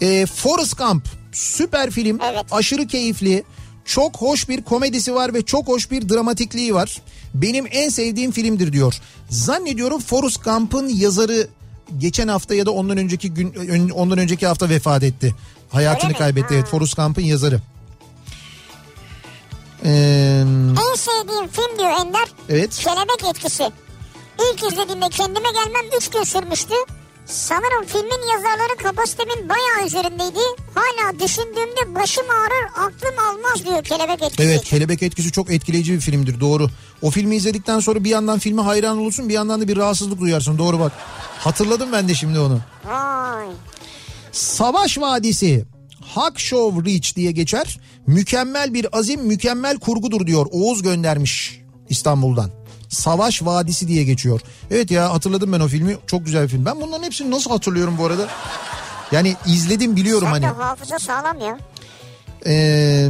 Speaker 1: Ee, Forrest Gump süper film.
Speaker 2: Evet.
Speaker 1: Aşırı keyifli. Çok hoş bir komedisi var ve çok hoş bir dramatikliği var. Benim en sevdiğim filmdir diyor. Zannediyorum Forrest Gump'ın yazarı geçen hafta ya da ondan önceki gün ondan önceki hafta vefat etti. Hayatını kaybetti.
Speaker 2: Ha.
Speaker 1: Evet Forrest Gump'ın yazarı. Ee,
Speaker 2: En sevdiğim film diyor Ender.
Speaker 1: evet.
Speaker 2: Kelebek etkisi. İlk izlediğimde kendime gelmem 3 gün sürmüştü. Sanırım filmin yazarları kapasitemin bayağı üzerindeydi. Hala düşündüğümde başım ağrır aklım almaz diyor kelebek etkisi.
Speaker 1: Evet kelebek etkisi çok etkileyici bir filmdir doğru. O filmi izledikten sonra bir yandan filme hayran olursun bir yandan da bir rahatsızlık duyarsın doğru bak. Hatırladım ben de şimdi onu.
Speaker 2: Vay.
Speaker 1: Savaş Vadisi Hacksaw Ridge diye geçer. Mükemmel bir azim, mükemmel kurgudur diyor. Oğuz göndermiş İstanbul'dan. Savaş Vadisi diye geçiyor. Evet ya hatırladım ben o filmi. Çok güzel bir film. Ben bunların hepsini nasıl hatırlıyorum bu arada? Yani izledim biliyorum
Speaker 2: Sen
Speaker 1: hani.
Speaker 2: de hafıza sağlam ya.
Speaker 1: Ee,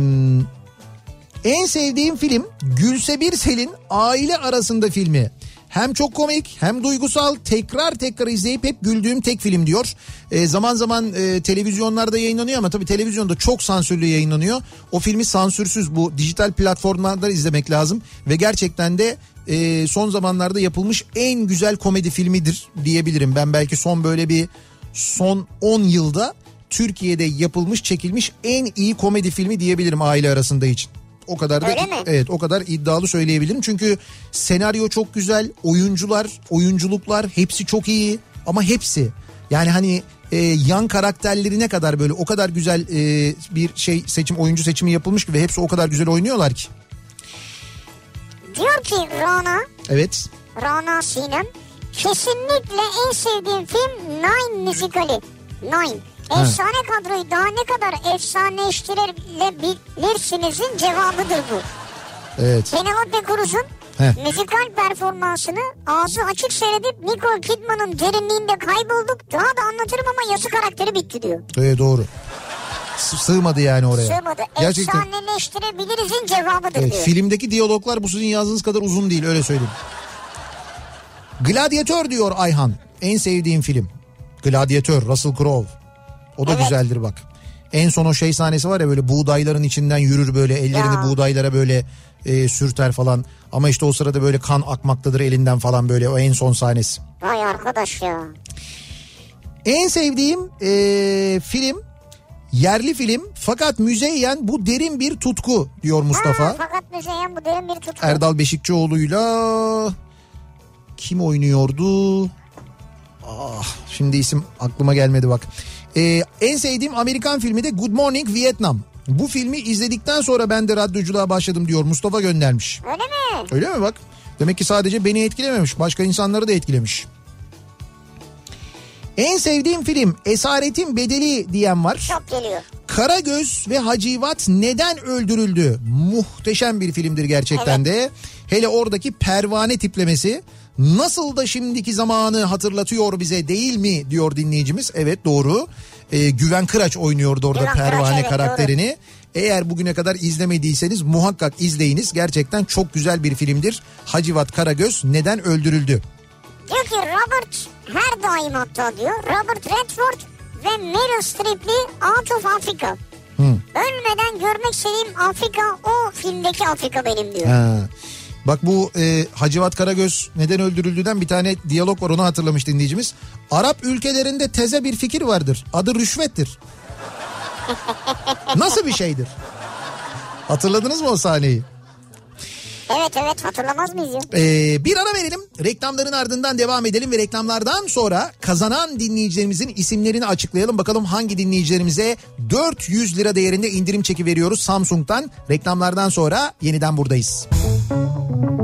Speaker 1: en sevdiğim film Gülse Birsel'in aile arasında filmi. Hem çok komik hem duygusal tekrar tekrar izleyip hep güldüğüm tek film diyor. Ee, zaman zaman e, televizyonlarda yayınlanıyor ama tabii televizyonda çok sansürlü yayınlanıyor. O filmi sansürsüz bu dijital platformlarda izlemek lazım. Ve gerçekten de e, son zamanlarda yapılmış en güzel komedi filmidir diyebilirim. Ben belki son böyle bir son 10 yılda Türkiye'de yapılmış çekilmiş en iyi komedi filmi diyebilirim aile arasında için. O kadar da evet o kadar iddialı söyleyebilirim. Çünkü senaryo çok güzel, oyuncular, oyunculuklar hepsi çok iyi ama hepsi yani hani e, yan karakterlerine kadar böyle o kadar güzel e, bir şey seçim oyuncu seçimi yapılmış ki ve hepsi o kadar güzel oynuyorlar ki.
Speaker 2: Diyor ki Rana,
Speaker 1: Evet.
Speaker 2: Rana Sinem kesinlikle en sevdiğim film Nine müzikali. Nine. Efsane kadroyu daha ne kadar efsaneleştirebilirsinizin cevabıdır bu.
Speaker 1: Evet.
Speaker 2: Penelope Cruz'un
Speaker 1: Heh.
Speaker 2: müzikal performansını ağzı açık seyredip Nicole Kidman'ın derinliğinde kaybolduk. Daha da anlatırım ama yazı karakteri bitti diyor.
Speaker 1: Evet doğru. Sığmadı yani oraya.
Speaker 2: Sığmadı.
Speaker 1: Gerçekten.
Speaker 2: Efsaneleştirebilirizin cevabıdır
Speaker 1: Evet,
Speaker 2: diyor.
Speaker 1: filmdeki diyaloglar bu sizin yazdığınız kadar uzun değil öyle söyleyeyim. Gladyatör diyor Ayhan. En sevdiğim film. Gladyatör Russell Crowe. O da
Speaker 2: Evet.
Speaker 1: güzeldir bak. En son o şey sahnesi var ya böyle buğdayların içinden yürür böyle ellerini
Speaker 2: Ya.
Speaker 1: buğdaylara böyle e, sürter falan. Ama işte o sırada böyle kan akmaktadır elinden falan böyle o en son sahnesi.
Speaker 2: Vay arkadaş ya.
Speaker 1: En sevdiğim e, film yerli film fakat müzeyyen bu derin bir tutku diyor Mustafa.
Speaker 2: Ha, fakat müzeyyen bu derin bir tutku.
Speaker 1: Erdal Beşikçioğlu'yla kim oynuyordu? Ah, şimdi isim aklıma gelmedi bak. Ee, en sevdiğim Amerikan filmi de Good Morning Vietnam. Bu filmi izledikten sonra ben de radyoculuğa başladım diyor Mustafa göndermiş.
Speaker 2: Öyle mi?
Speaker 1: Öyle mi bak? Demek ki sadece beni etkilememiş başka insanları da etkilemiş. En sevdiğim film Esaretin Bedeli diyen var.
Speaker 2: Çok geliyor.
Speaker 1: Karagöz ve Hacivat neden öldürüldü? Muhteşem bir filmdir gerçekten de. Hele oradaki pervane tiplemesi nasıl da şimdiki zamanı hatırlatıyor bize değil mi diyor dinleyicimiz. Evet doğru. Ee, Güven Kıraç oynuyordu orada
Speaker 2: Güven Kıraç,
Speaker 1: pervane
Speaker 2: evet,
Speaker 1: karakterini. Eğer bugüne kadar izlemediyseniz muhakkak izleyiniz. Gerçekten çok güzel bir filmdir. Hacivat Karagöz neden öldürüldü?
Speaker 2: Diyor ki Robert her daim hatta diyor. Robert Redford ve Meryl Streep'li Out of Africa. Ölmeden görmek istediğim Afrika o filmdeki Afrika benim diyor.
Speaker 1: Ha. Bak bu e, Hacivat Karagöz neden öldürüldüğünden bir tane diyalog var onu hatırlamış dinleyicimiz. Arap ülkelerinde teze bir fikir vardır. Adı rüşvettir. Nasıl bir şeydir? Hatırladınız mı o sahneyi?
Speaker 2: Evet evet hatırlamaz mıyız ya?
Speaker 1: Ee, bir ara verelim. Reklamların ardından devam edelim ve reklamlardan sonra kazanan dinleyicilerimizin isimlerini açıklayalım. Bakalım hangi dinleyicilerimize 400 lira değerinde indirim çeki veriyoruz Samsung'dan. Reklamlardan sonra yeniden buradayız. Kafa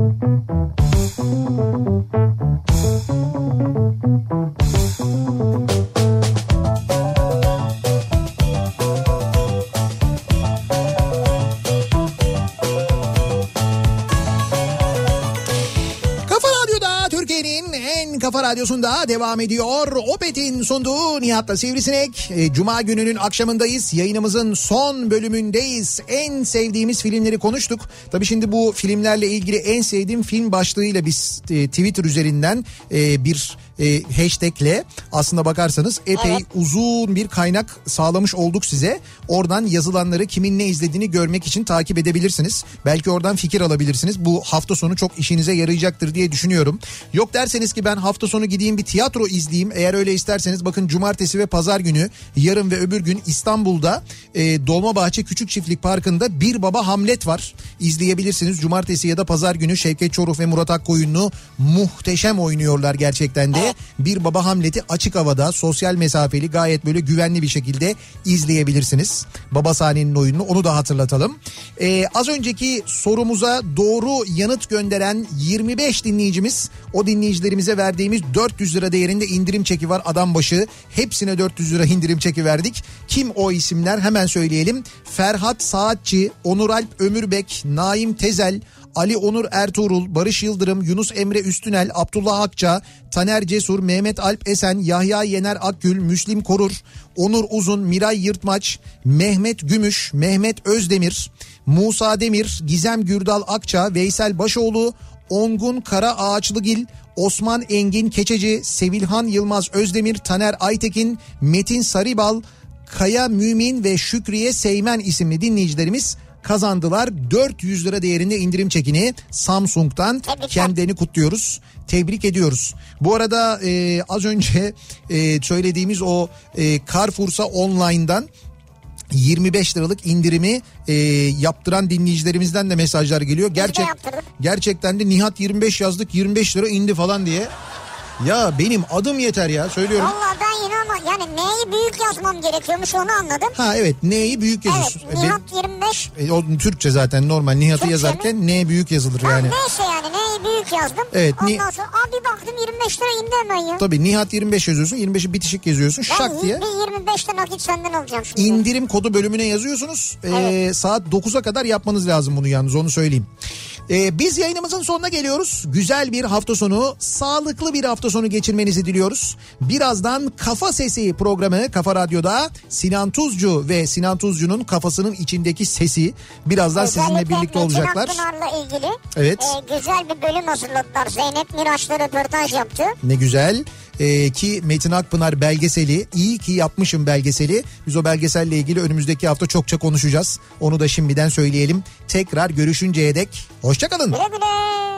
Speaker 1: radyosunda devam ediyor. Opet'in sunduğu Nihat'la Sivrisinek. E, Cuma gününün akşamındayız. Yayınımızın son bölümündeyiz. En sevdiğimiz filmleri konuştuk. Tabii şimdi bu filmlerle ilgili en sevdiğim film başlığıyla biz e, Twitter üzerinden e, bir e, hashtagle aslında bakarsanız epey
Speaker 2: Evet.
Speaker 1: uzun bir kaynak sağlamış olduk size. Oradan yazılanları kimin ne izlediğini görmek için takip edebilirsiniz. Belki oradan fikir alabilirsiniz. Bu hafta sonu çok işinize yarayacaktır diye düşünüyorum. Yok derseniz ki ben hafta sonu gideyim bir tiyatro izleyeyim. Eğer öyle isterseniz bakın cumartesi ve pazar günü yarın ve öbür gün İstanbul'da e, Dolmabahçe Küçük Çiftlik Parkı'nda Bir Baba Hamlet var. İzleyebilirsiniz. Cumartesi ya da pazar günü Şevket Çoruh ve Murat Akkoyunlu muhteşem oynuyorlar gerçekten de.
Speaker 2: Evet.
Speaker 1: bir baba Hamlet'i açık havada sosyal mesafeli gayet böyle güvenli bir şekilde izleyebilirsiniz. Baba sahnenin oyununu onu da hatırlatalım. Ee, az önceki sorumuza doğru yanıt gönderen 25 dinleyicimiz o dinleyicilerimize verdiğimiz 400 lira değerinde indirim çeki var adam başı. Hepsine 400 lira indirim çeki verdik. Kim o isimler hemen söyleyelim. Ferhat Saatçi, Onur Alp Ömürbek, Naim Tezel, Ali Onur Ertuğrul, Barış Yıldırım, Yunus Emre Üstünel, Abdullah Akça, Taner Cesur, Mehmet Alp Esen, Yahya Yener Akgül, Müslim Korur, Onur Uzun, Miray Yırtmaç, Mehmet Gümüş, Mehmet Özdemir, Musa Demir, Gizem Gürdal Akça, Veysel Başoğlu, Ongun Kara Ağaçlıgil, Osman Engin Keçeci, Sevilhan Yılmaz Özdemir, Taner Aytekin, Metin Saribal, Kaya Mümin ve Şükriye Seymen isimli dinleyicilerimiz kazandılar. 400 lira değerinde indirim çekini Samsung'dan
Speaker 2: Tebrikler.
Speaker 1: kendilerini kutluyoruz. Tebrik ediyoruz. Bu arada e, az önce e, söylediğimiz o e, Carrefour'sa online'dan 25 liralık indirimi e, yaptıran dinleyicilerimizden de mesajlar geliyor. Gerçek gerçekten de Nihat 25 yazdık 25 lira indi falan diye. Ya benim adım yeter ya söylüyorum.
Speaker 2: Valla ben yine ama yani neyi büyük yazmam gerekiyormuş onu anladım.
Speaker 1: Ha evet N'yi büyük
Speaker 2: Evet
Speaker 1: yazıyorsun. E,
Speaker 2: Nihat 25.
Speaker 1: ben- e, o Türkçe zaten normal Nihat'ı
Speaker 2: Türkçe
Speaker 1: yazarken N büyük yazılır
Speaker 2: Ha,
Speaker 1: yani.
Speaker 2: neyse yani neyi büyük yazdım.
Speaker 1: Evet, ni-
Speaker 2: Ondan sonra abi baktım 25 lira indi hemen ya.
Speaker 1: Tabii Nihat 25 yazıyorsun 25'i bitişik yazıyorsun
Speaker 2: Ben
Speaker 1: şak diye.
Speaker 2: bir 25'te nakit senden alacağım şimdi.
Speaker 1: İndirim kodu bölümüne yazıyorsunuz. Ee, saat 9'a kadar yapmanız lazım bunu yalnız onu söyleyeyim. Ee, biz yayınımızın sonuna geliyoruz. Güzel bir hafta sonu, sağlıklı bir hafta sonu geçirmenizi diliyoruz. Birazdan Kafa Sesi programı Kafa Radyo'da Sinan Tuzcu ve Sinan Tuzcu'nun kafasının içindeki sesi birazdan sizinle
Speaker 2: Özellikle
Speaker 1: birlikte
Speaker 2: Metin
Speaker 1: olacaklar.
Speaker 2: Akpınar'la ilgili
Speaker 1: Evet.
Speaker 2: e, güzel bir bölüm hazırladılar. Zeynep Miraç'la röportaj yaptı.
Speaker 1: Ne güzel Ee, ki Metin Akpınar belgeseli iyi ki yapmışım belgeseli. Biz o belgeselle ilgili önümüzdeki hafta çokça konuşacağız. Onu da şimdiden söyleyelim. Tekrar görüşünceye dek hoşçakalın.
Speaker 2: Güle güle.